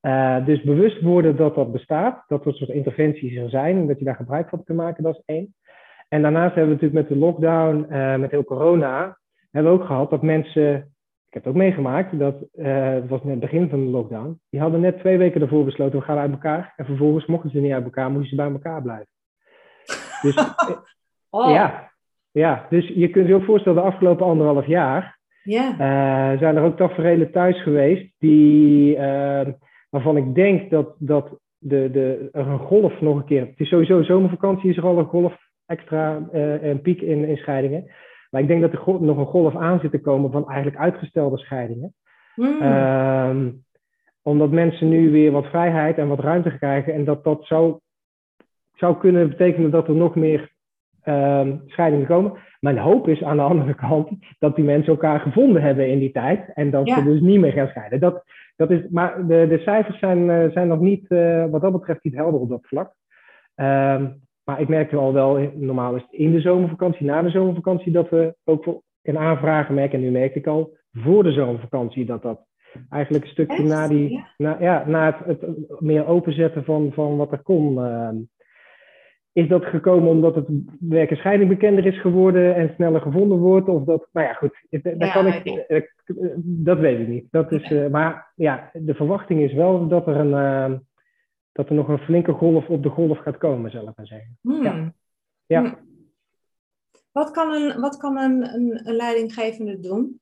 Speaker 2: Uh, dus bewust worden dat dat bestaat, dat er soort interventies er zijn en dat je daar gebruik van kunt maken, dat is één. En daarnaast hebben we natuurlijk met de lockdown, met heel corona, hebben we ook gehad dat mensen, ik heb het ook meegemaakt, dat het was net het begin van de lockdown, die hadden net twee weken ervoor besloten, we gaan uit elkaar. En vervolgens mochten ze niet uit elkaar, moesten ze bij elkaar blijven. Dus oh. ja, ja, dus je kunt je ook voorstellen, de afgelopen anderhalf jaar ja. Uh, zijn er ook tafereelen thuis geweest die, uh, waarvan ik denk dat, dat de, de, er een golf nog een keer. Het is sowieso zomervakantie, is er al een golf extra, een piek in, in scheidingen. Maar ik denk dat er nog een golf aan zit te komen van eigenlijk uitgestelde scheidingen. Mm. omdat mensen nu weer wat vrijheid en wat ruimte krijgen. En dat dat zou, zou kunnen betekenen dat er nog meer um, scheidingen komen. Mijn hoop is aan de andere kant dat die mensen elkaar gevonden hebben in die tijd en dat ze dus niet meer gaan scheiden. Dat, dat is, maar de, de cijfers zijn, uh, zijn nog niet, uh, wat dat betreft, niet helder op dat vlak. Um, maar ik merkte al wel, normaal is het in de zomervakantie, na de zomervakantie, dat we ook in aanvragen merken, en nu merk ik al, voor de zomervakantie, dat dat eigenlijk een stukje na, die, ja. Na, ja, na het, het, meer openzetten van, van wat er kon, uh, is dat gekomen omdat het werk en scheiding bekender is geworden en sneller gevonden wordt? Of dat, nou ja, goed, dat, kan ik, eh, dat weet ik niet. Dat is, uh, maar ja, de verwachting is wel dat er, een, uh, dat er nog een flinke golf op de golf gaat komen, zal ik maar zeggen. Hmm. Ja.
Speaker 1: ja. Hmm. Wat kan, een, wat kan een, een, een leidinggevende doen?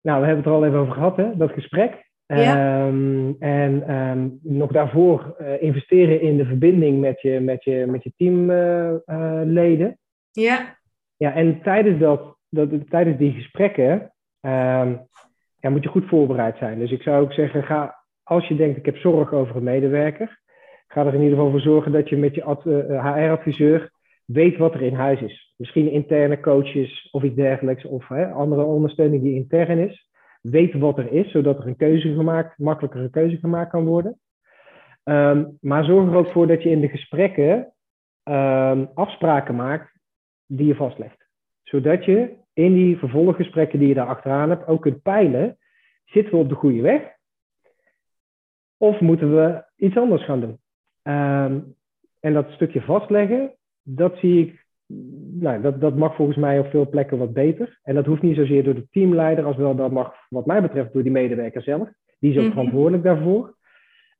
Speaker 2: Nou, we hebben het er al even over gehad, hè, dat gesprek. Um, en um, nog daarvoor uh, investeren in de verbinding met je, met je, met je teamleden. Uh, ja. Ja, en tijdens, dat, dat, tijdens die gesprekken um, ja, moet je goed voorbereid zijn. Dus ik zou ook zeggen, ga, als je denkt ik heb zorg over een medewerker, ga er in ieder geval voor zorgen dat je met je HR-adviseur eh, weet wat er in huis is. Misschien interne coaches of iets dergelijks, of hè, andere ondersteuning die intern is weet wat er is, zodat er een keuze gemaakt, makkelijker een keuze gemaakt kan worden. Um, maar zorg er ook voor dat je in de gesprekken um, afspraken maakt die je vastlegt. Zodat je in die vervolggesprekken die je daar achteraan hebt ook kunt peilen, zitten we op de goede weg? Of moeten we iets anders gaan doen? Ehm, en dat stukje vastleggen, dat zie ik, nou, dat, dat mag volgens mij op veel plekken wat beter. En dat hoeft niet zozeer door de teamleider, als wel dat mag, wat mij betreft, door die medewerker zelf. Die is ook mhm. verantwoordelijk daarvoor.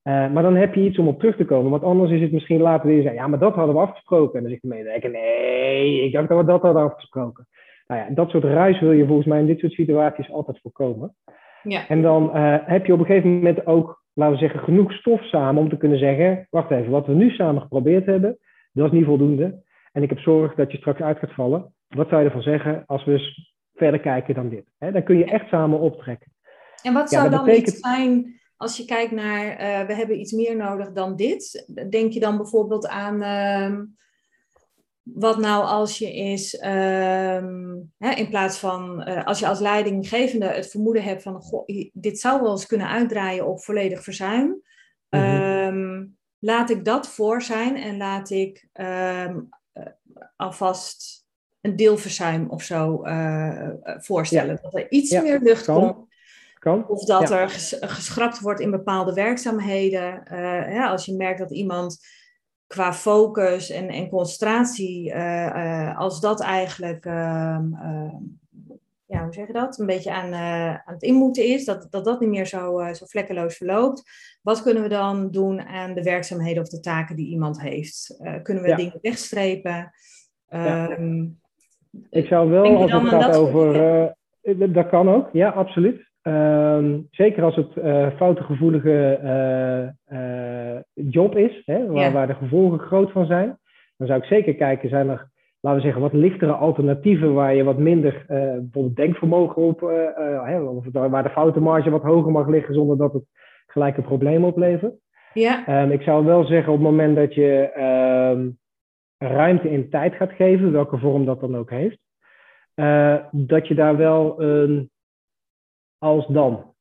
Speaker 2: Uh, maar dan heb je iets om op terug te komen. Want anders is het misschien later weer zeggen, ja, maar dat hadden we afgesproken. En dan zegt de medewerker, nee, ik dacht dat we dat hadden afgesproken. Nou ja, dat soort ruis wil je volgens mij in dit soort situaties altijd voorkomen. Ja. En dan uh, heb je op een gegeven moment ook, laten we zeggen, genoeg stof samen om te kunnen zeggen, wacht even, wat we nu samen geprobeerd hebben, dat is niet voldoende. En ik heb zorg dat je straks uit gaat vallen. Wat zou je ervan zeggen als we verder kijken dan dit? He, dan kun je echt samen optrekken.
Speaker 1: En wat zou dan betekent... iets zijn als je kijkt naar, uh, we hebben iets meer nodig dan dit? Denk je dan bijvoorbeeld aan uh, wat nou als je is, uh, hè, in plaats van, uh, als je als leidinggevende het vermoeden hebt van, goh, dit zou wel eens kunnen uitdraaien op volledig verzuim. Mm laat ik dat voor zijn en laat ik ehm, alvast een deelverzuim of zo voorstellen. Dat er iets meer lucht komt of dat er geschrapt wordt in bepaalde werkzaamheden. Uh, als je merkt dat iemand qua focus en, en concentratie, uh, uh, als dat eigenlijk, ehm, ja, hoe zeg je dat, een beetje aan, aan het inmoeten is, dat, dat dat niet meer zo, zo vlekkeloos verloopt. Wat kunnen we dan doen aan de werkzaamheden of de taken die iemand heeft? kunnen we dingen wegstrepen? Um,
Speaker 2: Ik zou wel, als het gaat over... dat kan ook, ja, absoluut. Um, zeker als het uh, foutengevoelige uh, uh, job is, hè, waar, waar, de gevolgen groot van zijn, dan zou ik zeker kijken, zijn er, laten we zeggen, wat lichtere alternatieven waar je wat minder bijvoorbeeld denkvermogen op, hè, of waar de foutenmarge wat hoger mag liggen zonder dat het gelijk een probleem oplevert. Ja. Um, ik zou wel zeggen op het moment dat je um, ruimte in tijd gaat geven, welke vorm dat dan ook heeft, dat je daar wel een als dan.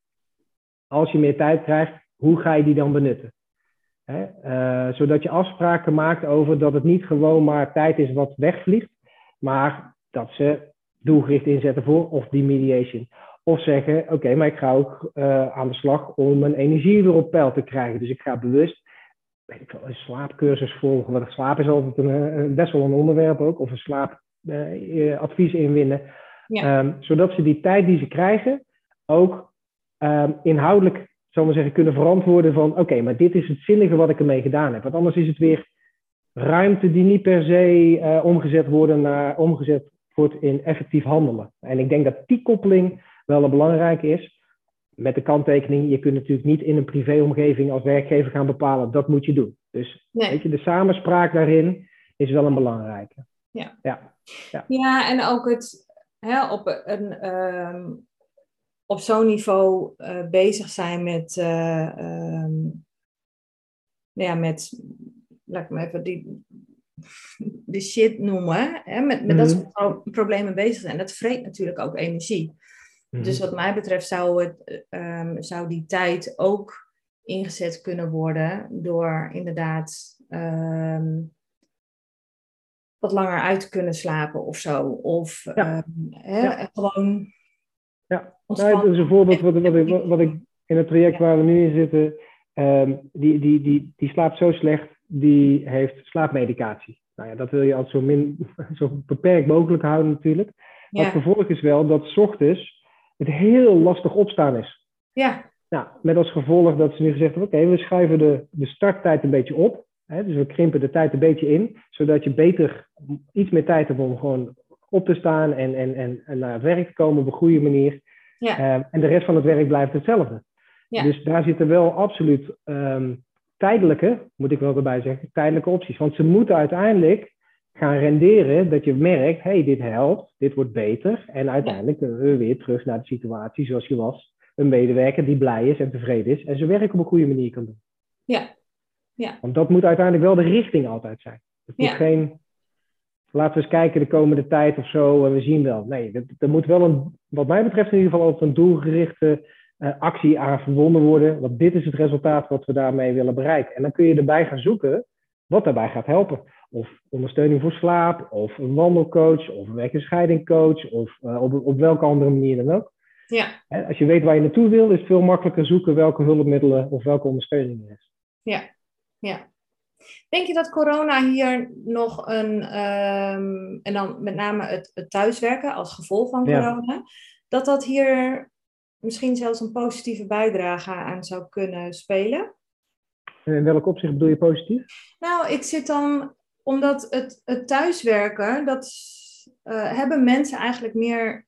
Speaker 2: Als je meer tijd krijgt, hoe ga je die dan benutten? Uh, zodat je afspraken maakt over dat het niet gewoon maar tijd is wat wegvliegt, maar dat ze doelgericht inzetten voor of die mediation. Of zeggen, oké, maar ik ga ook uh, aan de slag om mijn energie weer op peil te krijgen. Dus ik ga bewust weet ik wel, een slaapcursus volgen. Want slaap is altijd een, best wel een onderwerp ook. Of een slaapadvies uh, inwinnen. Ja. Um, zodat ze die tijd die ze krijgen, ook um, inhoudelijk, zal zeggen, kunnen verantwoorden van oké, maar dit is het zinnige wat ik ermee gedaan heb. Want anders is het weer ruimte die niet per se uh, omgezet, worden naar, omgezet wordt in effectief handelen. En ik denk dat die koppeling wel een belangrijke is. Met de kanttekening, je kunt natuurlijk niet in een privéomgeving als werkgever gaan bepalen, dat moet je doen. Dus weet je, de samenspraak daarin is wel een belangrijke.
Speaker 1: Ja, ja. ja. ja en ook het hè, op een, um, op zo'n niveau uh, bezig zijn met, uh, um, ja, met, laat ik maar even die, de shit noemen, hè? met, met dat mhm. soort problemen bezig zijn. Dat vreet natuurlijk ook energie. Mhm. Dus wat mij betreft zou, het, um, zou die tijd ook ingezet kunnen worden door inderdaad um, wat langer uit te kunnen slapen of zo. Of ja. hè, ja. gewoon
Speaker 2: nou, dat is een voorbeeld wat, wat, ik, wat ik in het traject waar we nu in zitten, um, die, die, die, die slaapt zo slecht, die heeft slaapmedicatie. Nou ja, dat wil je altijd zo, min, zo beperkt mogelijk houden natuurlijk. Ja. Het vervolg is wel dat s ochtends het heel lastig opstaan is.
Speaker 1: Ja.
Speaker 2: Nou, met als gevolg dat ze nu gezegd hebben, oké, we schuiven de, de starttijd een beetje op. Hè, dus we krimpen de tijd een beetje in, zodat je beter iets meer tijd hebt om gewoon op te staan en, en, en, en naar het werk te komen op een goede manier. Ja. Uh, en de rest van het werk blijft hetzelfde. Ja. Dus daar zitten wel absoluut um, tijdelijke, moet ik wel erbij zeggen, tijdelijke opties. Want ze moeten uiteindelijk gaan renderen dat je merkt, hey, dit helpt, dit wordt beter. En uiteindelijk we weer terug naar de situatie zoals je was. Een medewerker die blij is en tevreden is en zijn werk op een goede manier kan doen.
Speaker 1: Ja. ja.
Speaker 2: Want dat moet uiteindelijk wel de richting altijd zijn. Het moet geen laten we eens kijken de komende tijd of zo en we zien wel. Nee, er moet wel een, wat mij betreft in ieder geval altijd een doelgerichte uh, actie aan verbonden worden. Want dit is het resultaat wat we daarmee willen bereiken. En dan kun je erbij gaan zoeken wat daarbij gaat helpen. of ondersteuning voor slaap, of een wandelcoach, of een werk- en scheidingcoach, of op, op welke andere manier dan ook.
Speaker 1: Ja.
Speaker 2: Als je weet waar je naartoe wil, is het veel makkelijker zoeken welke hulpmiddelen of welke ondersteuning er is.
Speaker 1: Ja, ja. Denk je dat corona hier nog een, ehm, en dan met name het, het, thuiswerken als gevolg van corona, dat dat hier misschien zelfs een positieve bijdrage aan zou kunnen spelen?
Speaker 2: In welk opzicht bedoel je positief?
Speaker 1: Nou, ik zit dan, omdat het, het thuiswerken, dat uh, hebben mensen eigenlijk meer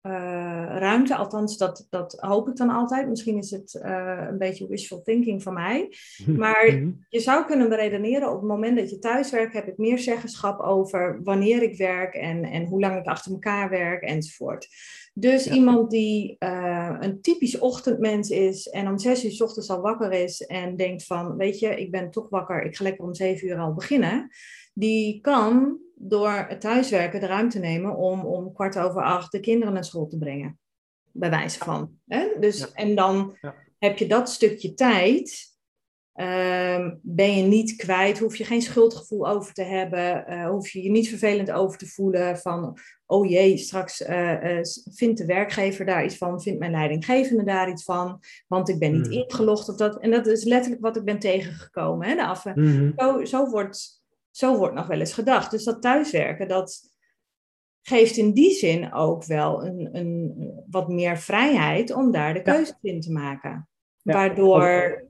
Speaker 1: ruimte. Althans, dat, dat hoop ik dan altijd. Misschien is het uh, een beetje wishful thinking van mij. Maar mhm. je zou kunnen beredeneren op het moment dat je thuis werkt, heb ik meer zeggenschap over wanneer ik werk en, en hoe lang ik achter elkaar werk enzovoort. Dus iemand die uh, een typisch ochtendmens is en om zes uur s ochtends al wakker is en denkt van, weet je, ik ben toch wakker, ik ga lekker om zeven uur al beginnen. Die kan door het thuiswerken de ruimte nemen om om kwart over acht de kinderen naar school te brengen. Bij wijze van. Hè? Dus, En dan heb je dat stukje tijd. Ehm, ben je niet kwijt, hoef je geen schuldgevoel over te hebben, uh, hoef je je niet vervelend over te voelen van, oh jee, straks uh, uh, vindt de werkgever daar iets van, vindt mijn leidinggevende daar iets van, want ik ben niet hmm. ingelogd of dat. En dat is letterlijk wat ik ben tegengekomen. Hè, de af, hmm. zo, zo wordt zo wordt nog wel eens gedacht. Dus dat thuiswerken, dat geeft in die zin ook wel een, een wat meer vrijheid om daar de keuzes in te maken. Waardoor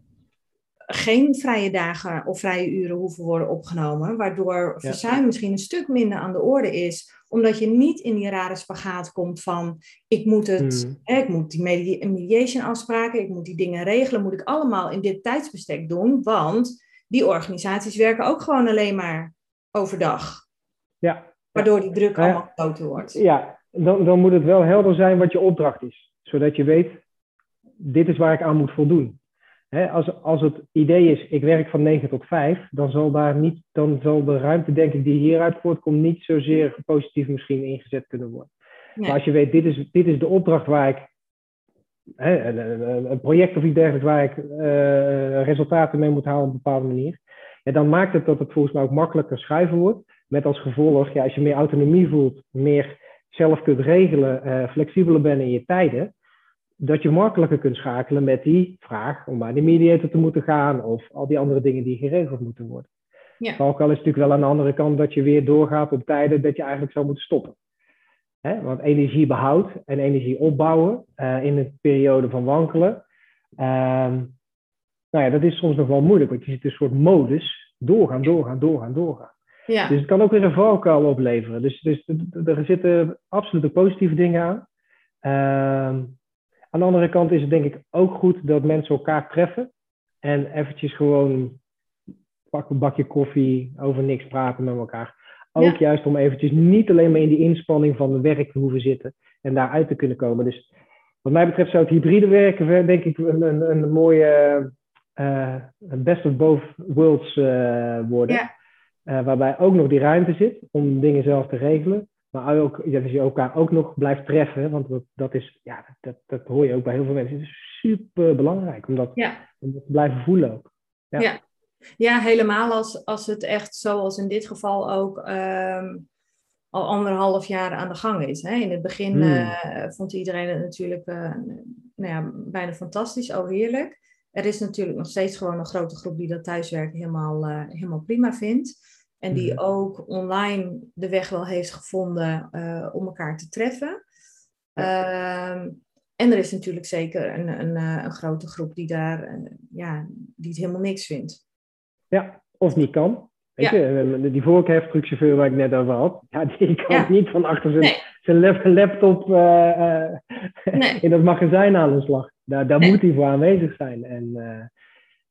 Speaker 1: geen vrije dagen of vrije uren hoeven worden opgenomen, waardoor verzuim misschien een stuk minder aan de orde is, omdat je niet in die rare spagaat komt van ik moet het, hmm. hè, ik moet die mediation afspraken, ik moet die dingen regelen, moet ik allemaal in dit tijdsbestek doen, want die organisaties werken ook gewoon alleen maar overdag.
Speaker 2: Ja.
Speaker 1: Waardoor die druk allemaal groter wordt.
Speaker 2: Ja, dan, dan moet het wel helder zijn wat je opdracht is. Zodat je weet, dit is waar ik aan moet voldoen. als, als het idee is, ik werk van 9 tot 5, dan zal, daar niet, dan zal de ruimte, denk ik, die hieruit voortkomt, niet zozeer positief misschien ingezet kunnen worden. Maar als je weet, dit is, dit is de opdracht waar ik een, project of iets dergelijks waar ik uh, resultaten mee moet halen op een bepaalde manier. Ja, dan maakt het dat het volgens mij ook makkelijker schuiven wordt. Met als gevolg, ja, als je meer autonomie voelt, meer zelf kunt regelen, uh, flexibeler bent in je tijden, dat je makkelijker kunt schakelen met die vraag om bij de mediator te moeten gaan of al die andere dingen die geregeld moeten worden. Ja. Ook al is het natuurlijk wel aan de andere kant dat je weer doorgaat op tijden dat je eigenlijk zou moeten stoppen. Hè? Want energie behoud en energie opbouwen uh, in een periode van wankelen. Uh, nou ja, dat is soms nog wel moeilijk, want je zit in een soort modus. Doorgaan, doorgaan, doorgaan, doorgaan. Ja. Dus het kan ook weer een valkuil opleveren. Dus, dus er zitten absoluut positieve dingen aan. Uh, aan de andere kant is het denk ik ook goed dat mensen elkaar treffen. En eventjes gewoon pak een bakje koffie, over niks praten met elkaar. Ook juist om eventjes niet alleen maar in die inspanning van het werk te hoeven zitten en daaruit te kunnen komen. Dus wat mij betreft zou het hybride werken, denk ik, een, een, een mooie uh, best of both worlds uh, worden. Ja. Uh, waarbij ook nog die ruimte zit om dingen zelf te regelen. Maar ook dat je elkaar ook nog blijft treffen. Want dat, dat is, ja, dat, dat hoor je ook bij heel veel mensen. Het is super belangrijk om dat, ja. om dat te blijven voelen ook.
Speaker 1: Ja. ja. Ja, helemaal als, als het echt zoals in dit geval ook um, al anderhalf jaar aan de gang is. Hè? In het begin hmm. uh, vond iedereen het natuurlijk uh, nou ja, bijna fantastisch, oh heerlijk. Er is natuurlijk nog steeds gewoon een grote groep die dat thuiswerken helemaal, uh, helemaal prima vindt. En die hmm. ook online de weg wel heeft gevonden om elkaar te treffen. Ehm, en er is natuurlijk zeker een, een, een grote groep die daar ja, die het helemaal niks vindt.
Speaker 2: Ja, of niet kan. Weet je, die voorkheftruckchauffeur waar ik net over had, ja, die kan niet van achter zijn, zijn laptop uh, nee. in dat magazijn aan de slag. Daar, daar moet hij voor aanwezig zijn. En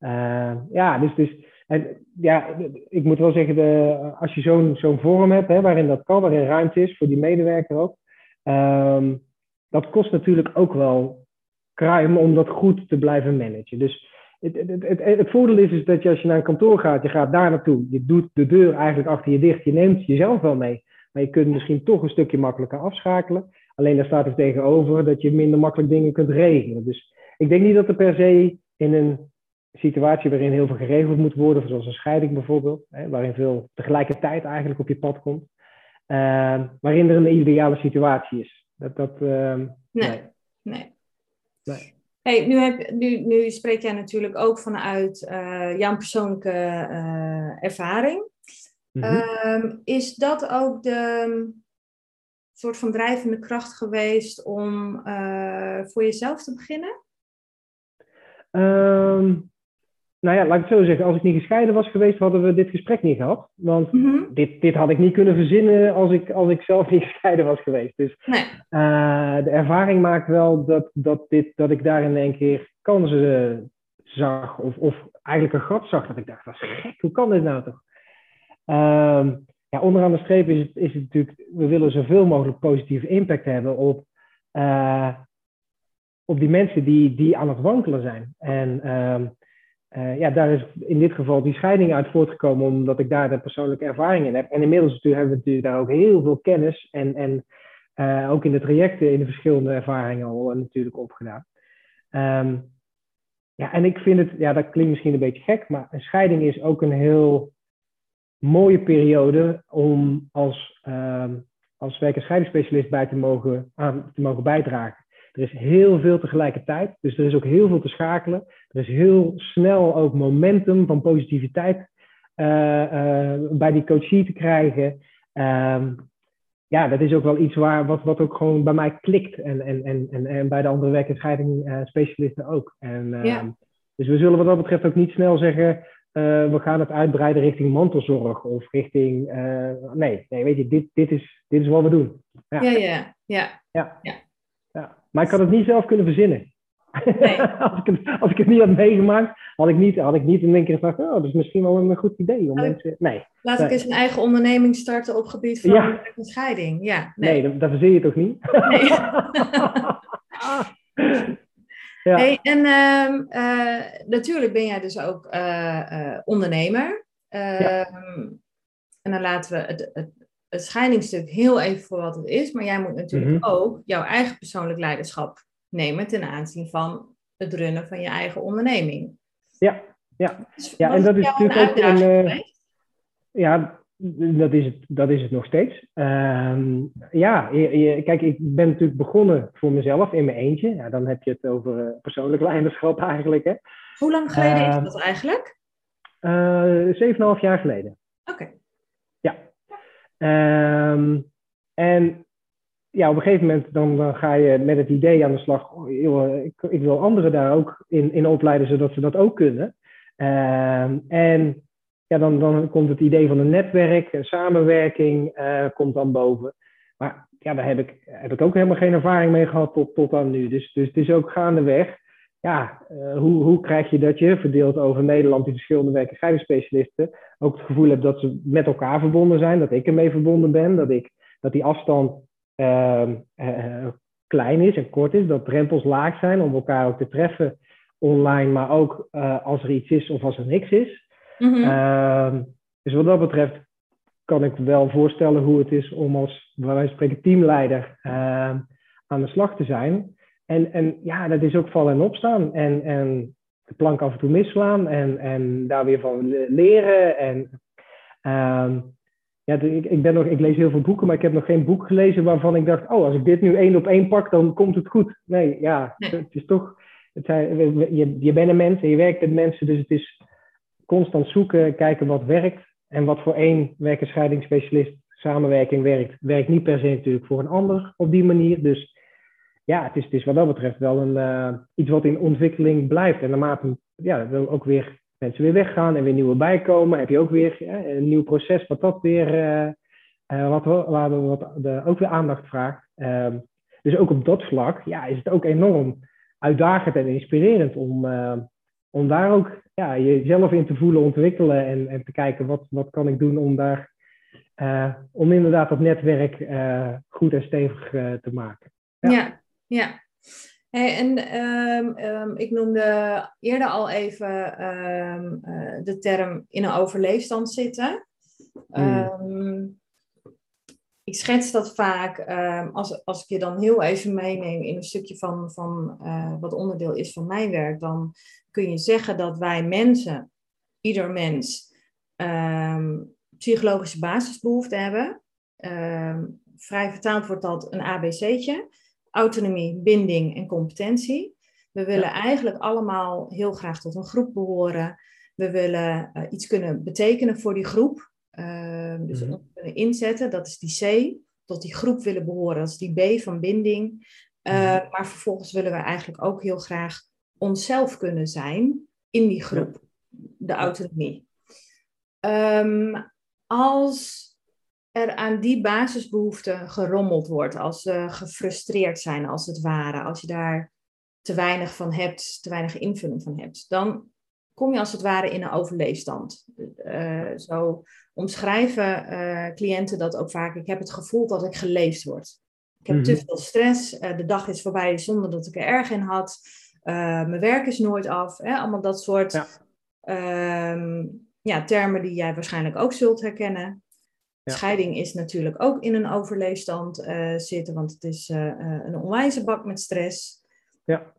Speaker 2: uh, ja, dus, dus en, ja, ik moet wel zeggen, de, als je zo'n zo'n vorm hebt, hè, waarin dat kan, waarin ruimte is voor die medewerker ook, um, dat kost natuurlijk ook wel kruim om dat goed te blijven managen. Dus het, het, het, voordeel is, is dat je als je naar een kantoor gaat, je gaat daar naartoe, je doet de deur eigenlijk achter je dicht, je neemt jezelf wel mee, maar je kunt misschien toch een stukje makkelijker afschakelen. Alleen daar staat er tegenover dat je minder makkelijk dingen kunt regelen. Dus ik denk niet dat er per se in een situatie waarin heel veel geregeld moet worden, zoals een scheiding bijvoorbeeld, hè, waarin veel tegelijkertijd eigenlijk op je pad komt, uh, waarin er een ideale situatie is. Dat, dat, uh,
Speaker 1: nee. nee. nee. nee. Hey, nu, heb, nu, nu spreek jij natuurlijk ook vanuit uh, jouw persoonlijke uh, ervaring. Mm -hmm. is dat ook de soort van drijvende kracht geweest om uh, voor jezelf te beginnen?
Speaker 2: Um, nou ja, laat ik het zo zeggen. Als ik niet gescheiden was geweest, hadden we dit gesprek niet gehad. Want mm -hmm. dit, dit had ik niet kunnen verzinnen als ik, als ik zelf niet gescheiden was geweest. Dus nee. Uh, de ervaring maakt wel dat, dat, dit, dat ik daar in één keer kansen zag. Of, of eigenlijk een gat zag. Dat ik dacht, dat gek. Hoe kan dit nou toch? Um, ja, onderaan de streep is het, is het natuurlijk, we willen zoveel mogelijk positieve impact hebben op, uh, op die mensen die, die aan het wankelen zijn. En um, ja, daar is in dit geval die scheiding uit voortgekomen, omdat ik daar de persoonlijke ervaring in heb. En inmiddels natuurlijk, hebben we natuurlijk daar ook heel veel kennis en, en uh, ook in de trajecten in de verschillende ervaringen al natuurlijk opgedaan. Um, ja, en ik vind het, ja, dat klinkt misschien een beetje gek, maar een scheiding is ook een heel mooie periode om als, uh, als werk- en scheidingsspecialist bij te mogen, aan te mogen bijdragen. Er is heel veel tegelijkertijd, dus er is ook heel veel te schakelen. Er is heel snel ook momentum van positiviteit uh, bij die coachie te krijgen. Um, ja, dat is ook wel iets waar, wat, wat ook gewoon bij mij klikt. En, en, en, en, en bij de andere werk- en scheidingsspecialisten ook. En, ja. Dus we zullen wat dat betreft ook niet snel zeggen, uh, we gaan het uitbreiden richting mantelzorg of richting. Uh, nee, nee, weet je, dit, dit, is, dit is wat we doen.
Speaker 1: Ja. Ja, ja, ja,
Speaker 2: ja. ja. ja. Maar ik had het niet zelf kunnen verzinnen. Nee. als, ik het, als ik het niet had meegemaakt, had ik niet, had ik niet in één keer gedacht: oh, dat is misschien wel een goed idee. Om mensen... Nee.
Speaker 1: Laat ik eens een eigen onderneming starten op gebied van ja. scheiding. Ja,
Speaker 2: nee, nee dat, verzin je toch niet? Nee.
Speaker 1: Ja. Hey, en uh, uh, natuurlijk ben jij dus ook uh, ondernemer. Ja. Ehm, en dan laten we het, het, het scheidingsstuk heel even voor wat het is. Maar jij moet natuurlijk mm -hmm. ook jouw eigen persoonlijk leiderschap nemen ten aanzien van het runnen van je eigen onderneming.
Speaker 2: Ja, ja. Dus ja en dat is natuurlijk ook een. ja, dat is, het, dat is het nog steeds. Um, ja, je, je, kijk, ik ben natuurlijk begonnen voor mezelf in mijn eentje. Ja, dan heb je het over uh, persoonlijk leiderschap eigenlijk. Hè.
Speaker 1: Hoe lang geleden is dat eigenlijk?
Speaker 2: Uh, 7,5 jaar geleden.
Speaker 1: Oké. Okay.
Speaker 2: Ja. Um, en ja, op een gegeven moment dan, ga je met het idee aan de slag. Oh, ik, wil anderen daar ook in, in opleiden, zodat ze dat ook kunnen. Um, en ja, dan, dan komt het idee van een netwerk, een samenwerking uh, komt dan boven. Maar ja, daar heb ik, heb ik ook helemaal geen ervaring mee gehad tot, tot aan nu. Dus, dus het is ook gaandeweg. Ja, uh, hoe, hoe krijg je dat je, verdeeld over Nederland, die verschillende werk- en scheidingsspecialisten, ook het gevoel hebt dat ze met elkaar verbonden zijn, dat ik ermee verbonden ben, dat, ik, dat die afstand klein is en kort is, dat drempels laag zijn om elkaar ook te treffen online, maar ook als er iets is of als er niks is. Mm -hmm. dus wat dat betreft kan ik wel voorstellen hoe het is om als, waar wij spreken, teamleider uh, aan de slag te zijn. En, en ja, dat is ook vallen en opstaan. En, en de plank af en toe misslaan en, en daar weer van leren. En ja, ik, ik, ben nog, ik lees heel veel boeken, maar ik heb nog geen boek gelezen waarvan ik dacht, oh, als ik dit nu één op één pak, dan komt het goed. Nee, ja, nee. het is toch, het zijn, je, je bent een mens en je werkt met mensen, dus het is constant zoeken, kijken wat werkt. En wat voor één werk- en scheidingsspecialist samenwerking werkt, werkt niet per se natuurlijk voor een ander op die manier. Dus ja, het is, het is wat dat betreft wel een, uh, iets wat in ontwikkeling blijft. En naarmate ja, ook weer mensen weer weggaan en weer nieuwe bijkomen, heb je ook weer een nieuw proces wat dat weer, uh, uh, wat, waar wat de, ook weer aandacht vraagt. Ehm, dus ook op dat vlak ja, is het ook enorm uitdagend en inspirerend om, om daar ook ja, jezelf in te voelen, ontwikkelen en, en te kijken wat, wat kan ik doen om daar om inderdaad dat netwerk goed en stevig te maken.
Speaker 1: Ja. ja. Hey, en um, um, ik noemde eerder al even um, de term in een overleefstand zitten. Mm. ik schets dat vaak als, als ik je dan heel even meeneem in een stukje van, van wat onderdeel is van mijn werk, dan kun je zeggen dat wij mensen, ieder mens, ehm, psychologische basisbehoeften hebben. Ehm, vrij vertaald wordt dat een ABC'tje. Autonomie, binding en competentie. We willen eigenlijk allemaal heel graag tot een groep behoren. We willen uh, iets kunnen betekenen voor die groep. Uh, dus mm kunnen inzetten, dat is die C. Tot die groep willen behoren, dat is die B van binding. Uh, Maar vervolgens willen we eigenlijk ook heel graag onszelf kunnen zijn in die groep, de autonomie. Um, als er aan die basisbehoeften gerommeld wordt, als ze gefrustreerd zijn als het ware, als je daar te weinig van hebt, te weinig invulling van hebt, dan kom je als het ware in een overleefstand. Uh, zo omschrijven uh, cliënten dat ook vaak. Ik heb het gevoel dat ik geleefd word. Ik heb te mhm. veel stress, uh, de dag is voorbij zonder dat ik er erg in had. mijn werk is nooit af. Hè? Allemaal dat soort ja. Ehm, ja, termen die jij waarschijnlijk ook zult herkennen. Scheiding is natuurlijk ook in een overleefstand zitten, want het is een onwijze bak met stress.
Speaker 2: Ja.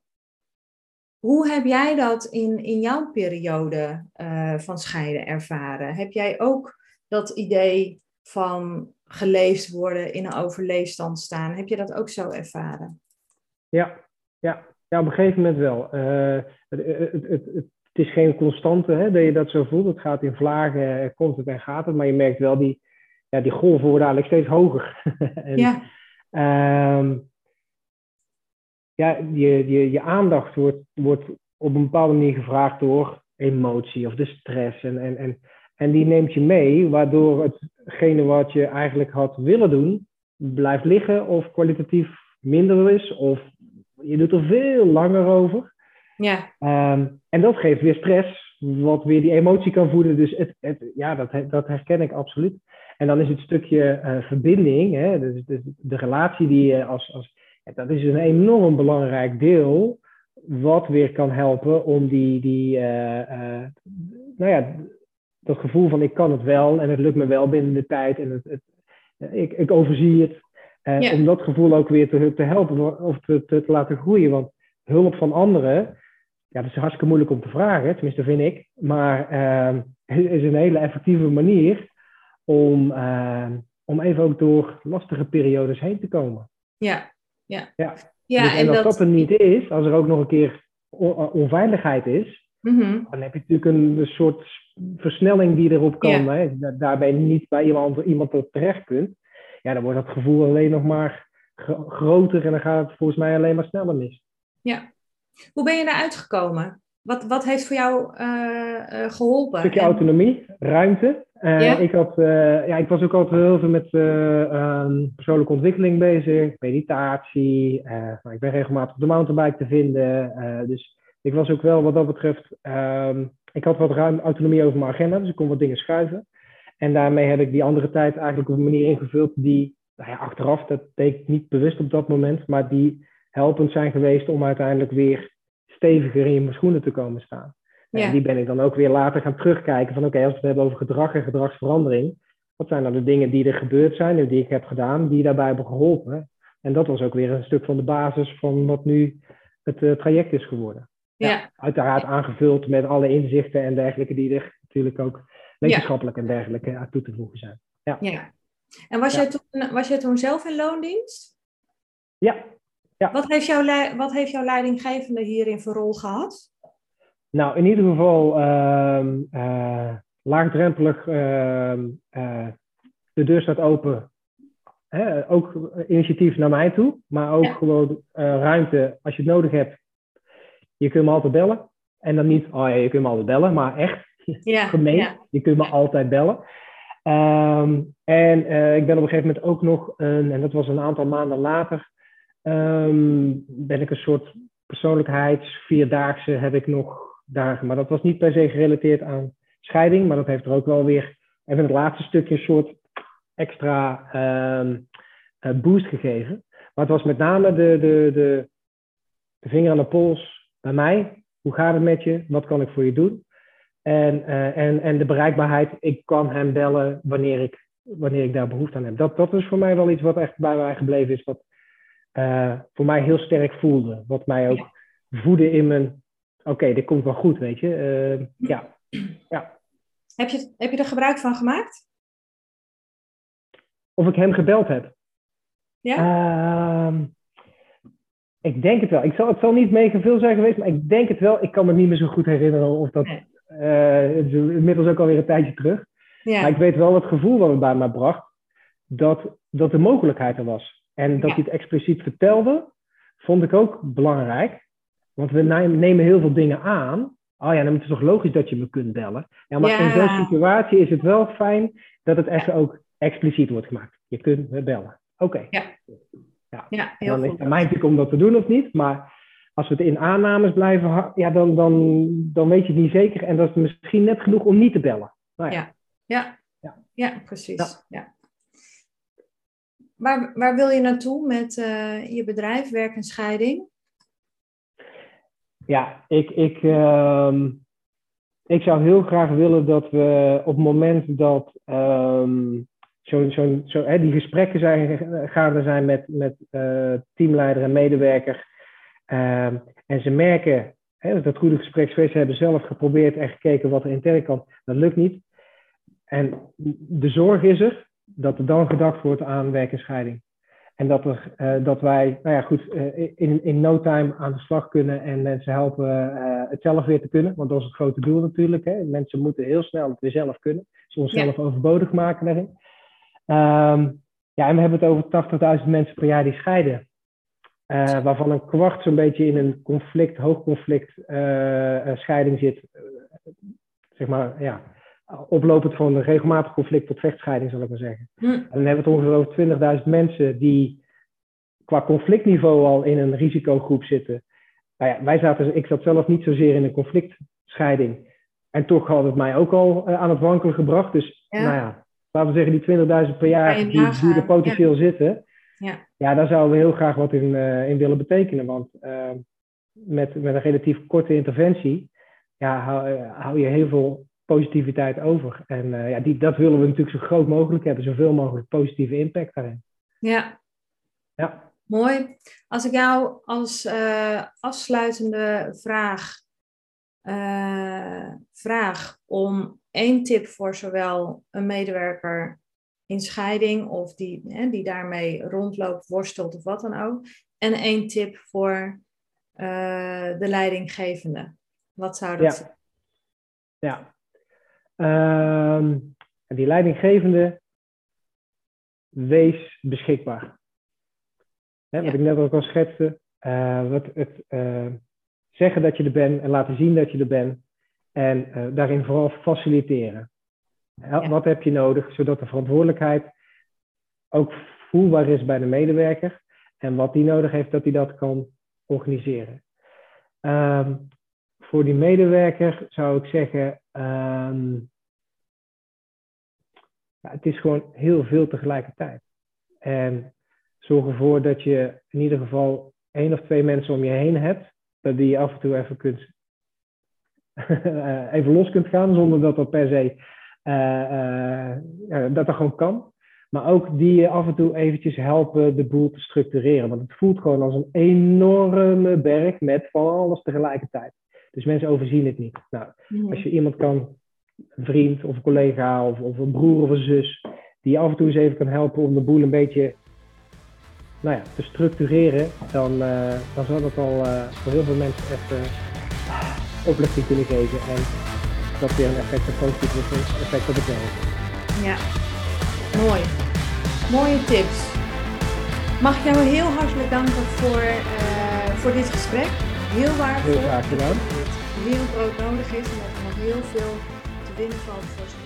Speaker 1: Hoe heb jij dat in, in jouw periode uh, van scheiden ervaren? Heb jij ook dat idee van geleefd worden, in een overleefstand staan? Heb je dat ook zo ervaren?
Speaker 2: Ja, ja. ja op een gegeven moment wel. Uh, het, het, het, het, is geen constante hè, dat je dat zo voelt. Het gaat in vlagen, komt het en gaat het. Maar je merkt wel, die, ja, die golven worden eigenlijk steeds hoger. en,
Speaker 1: ja.
Speaker 2: Um, ja, je, je, je aandacht wordt, wordt op een bepaalde manier gevraagd door emotie of de stress. En, en, en, en die neemt je mee, waardoor hetgene wat je eigenlijk had willen doen, blijft liggen of kwalitatief minder is. Of je doet er veel langer over.
Speaker 1: Ja.
Speaker 2: Um, en dat geeft weer stress, wat weer die emotie kan voeden. Dus het, het, ja, dat, dat herken ik absoluut. En dan is het stukje uh, verbinding, hè, dus, dus de relatie die je als, als dat is een enorm belangrijk deel, wat weer kan helpen om die, die uh, uh, nou ja, dat gevoel van ik kan het wel en het lukt me wel binnen de tijd en het, het ik, ik overzie het. Uh, Om dat gevoel ook weer te, te helpen of te, te, te, laten groeien. Want hulp van anderen, ja, dat is hartstikke moeilijk om te vragen, tenminste vind ik. Maar het is een hele effectieve manier om, om even ook door lastige periodes heen te komen.
Speaker 1: Ja, ja.
Speaker 2: ja. ja dus, en, als dat... er niet is, als er ook nog een keer onveiligheid is,
Speaker 1: mhm.
Speaker 2: dan heb je natuurlijk een, soort versnelling die erop kan. Ja. Hè? Daarbij niet bij iemand, iemand er terecht kunt. Ja, dan wordt dat gevoel alleen nog maar groter en dan gaat het volgens mij alleen maar sneller mis.
Speaker 1: Ja. Hoe ben je eruit gekomen? Wat, wat heeft voor jou uh, geholpen?
Speaker 2: Een stukje autonomie, ruimte. Uh, ik, had, uh, ja, ik was ook altijd heel veel met um, persoonlijke ontwikkeling bezig, meditatie. Nou, ik ben regelmatig op de mountainbike te vinden. dus ik was ook wel wat dat betreft, um, ik had wat ruim autonomie over mijn agenda, dus ik kon wat dingen schuiven. En daarmee heb ik die andere tijd eigenlijk op een manier ingevuld die, nou ja, achteraf, dat deed ik niet bewust op dat moment, maar die helpend zijn geweest om uiteindelijk weer steviger in je schoenen te komen staan. Ja. En die ben ik dan ook weer later gaan terugkijken van oké, als we het hebben over gedrag en gedragsverandering, wat zijn dan de dingen die er gebeurd zijn en die ik heb gedaan, die daarbij hebben geholpen? En dat was ook weer een stuk van de basis van wat nu het uh, traject is geworden.
Speaker 1: Ja.
Speaker 2: uiteraard aangevuld met alle inzichten en dergelijke die er natuurlijk ook wetenschappelijk en dergelijke aan toe te voegen zijn. Ja.
Speaker 1: ja. En was, jij toen, was jij toen zelf in loondienst?
Speaker 2: Ja, ja.
Speaker 1: Wat, heeft jouw, wat heeft jouw leidinggevende hierin voor rol gehad?
Speaker 2: Nou, in ieder geval uh, laagdrempelig. Uh, de deur staat open. Hè? Ook initiatief naar mij toe, maar ook gewoon eh, ruimte als je het nodig hebt. Je kunt me altijd bellen. En dan niet, oh ja, je kunt me altijd bellen, maar echt
Speaker 1: ja,
Speaker 2: gemeen.
Speaker 1: Ja.
Speaker 2: Je kunt me altijd bellen. Um, en uh, ik ben op een gegeven moment ook nog, een, en dat was een aantal maanden later, um, ben ik een soort persoonlijkheidsvierdaagse heb ik nog dagen. Maar dat was niet per se gerelateerd aan scheiding, maar dat heeft er ook wel weer even het laatste stukje een soort extra um, boost gegeven. Maar het was met name de, de, de, de vinger aan de pols bij mij. Hoe gaat het met je? Wat kan ik voor je doen? En, uh, en, en de bereikbaarheid, ik kan hem bellen wanneer ik, wanneer ik daar behoefte aan heb. Dat, dat is voor mij wel iets wat echt bij mij gebleven is, wat uh, voor mij heel sterk voelde. Wat mij ook voedde in mijn oké, dit komt wel goed, weet je. Uh, ja. ja.
Speaker 1: Heb, je, heb je er gebruik van gemaakt?
Speaker 2: Of ik hem gebeld heb?
Speaker 1: Ja?
Speaker 2: Uh, ik denk het wel. Ik zal, het zal niet mega veel zijn geweest, maar ik denk het wel. Ik kan me niet meer zo goed herinneren of dat... Nee. Uh, het is inmiddels ook alweer een tijdje terug. Ja. Maar ik weet wel het gevoel wat het bij mij bracht. Dat, dat de mogelijkheid er was. En dat hij het expliciet vertelde, vond ik ook belangrijk. Want we nemen heel veel dingen aan. Oh ja, dan is het toch logisch dat je me kunt bellen. Ja, maar in zo'n situatie is het wel fijn dat het echt ook expliciet wordt gemaakt. Je kunt me bellen. Oké.
Speaker 1: Ja.
Speaker 2: Ja. ja heel dan is het mij natuurlijk om dat te doen of niet. Maar als we het in aannames blijven, ja, dan, dan, dan weet je het niet zeker. En dat is misschien net genoeg om niet te bellen.
Speaker 1: Nou ja. Ja. Ja. ja. precies. Ja. Waar, waar wil je naartoe met uh, je bedrijf, werk en scheiding?
Speaker 2: Ja, ik, ik, uh, ik zou heel graag willen dat we op het moment dat um, zo, zo, zo, die gesprekken zijn, gaande zijn met, met uh, teamleider en medewerker. Uh, en ze merken hè, dat goede gesprek Ze hebben zelf geprobeerd en gekeken wat er intern kan. Dat lukt niet. En de zorg is er dat er dan gedacht wordt aan werk en scheiding. En dat, er, uh, dat wij, nou ja, goed, uh, in, in no time aan de slag kunnen en mensen helpen uh, het zelf weer te kunnen. Want dat is het grote doel natuurlijk. Hè. Mensen moeten heel snel het weer zelf kunnen. Ze onszelf ja. overbodig maken daarin. Um, ja, en we hebben het over 80.000 mensen per jaar die scheiden. waarvan een kwart zo'n beetje in een conflict, hoogconflict scheiding zit. zeg maar, ja, oplopend van een regelmatig conflict tot vechtscheiding, zal ik maar zeggen. Hm. En dan hebben we het ongeveer over 20.000 mensen die qua conflictniveau al in een risicogroep zitten. Nou ja, wij zaten, ik zat zelf niet zozeer in een conflictscheiding. En toch had het mij ook al uh, aan het wankelen gebracht. Dus nou ja, laten we zeggen die 20.000 per jaar die, die, er potentieel zitten.
Speaker 1: Ja.
Speaker 2: ja, daar zouden we heel graag wat in, uh, in willen betekenen. Want uh, met, met een relatief korte interventie ja, hou, hou je heel veel positiviteit over. En uh, ja, die, dat willen we natuurlijk zo groot mogelijk hebben, zoveel mogelijk positieve impact daarin.
Speaker 1: Ja.
Speaker 2: Ja.
Speaker 1: Mooi. Als ik jou als uh, afsluitende vraag uh, vraag om één tip voor zowel een medewerker in scheiding of die, hè, die daarmee rondloopt, worstelt of wat dan ook, en één tip voor de leidinggevende. Wat zou dat
Speaker 2: ja. zijn? Ja, Uh, die leidinggevende, wees beschikbaar. Hè, wat ik net ook al schetste, uh, wat het uh, zeggen dat je er bent en laten zien dat je er bent. En uh, daarin vooral faciliteren. Ja. Wat heb je nodig, zodat de verantwoordelijkheid ook voelbaar is bij de medewerker. En wat die nodig heeft, dat hij dat kan organiseren. Ehm, voor die medewerker zou ik zeggen, ja, het is gewoon heel veel tegelijkertijd. En zorg ervoor dat je in ieder geval één of twee mensen om je heen hebt, dat die je af en toe even kunt even los kunt gaan, zonder dat dat per se uh, ja, dat dat gewoon kan. Maar ook die je af en toe eventjes helpen de boel te structureren. Want het voelt gewoon als een enorme berg met van alles tegelijkertijd. Dus mensen overzien het niet. Nou, mhm. als je iemand kan, een vriend of een collega of, of een broer of een zus, die je af en toe eens even kan helpen om de boel een beetje nou ja, te structureren, dan, uh, dan zal dat al uh, voor heel veel mensen echt uh, opluchting kunnen geven. En dat weer een effect, een positief effect op het werk.
Speaker 1: Ja, mooi. Mooie tips. Mag ik jou heel hartelijk danken voor, voor dit gesprek. Heel waardevol.
Speaker 2: Heel graag gedaan.
Speaker 1: De wereld ook nodig is en dat er nog heel veel te winnen valt voor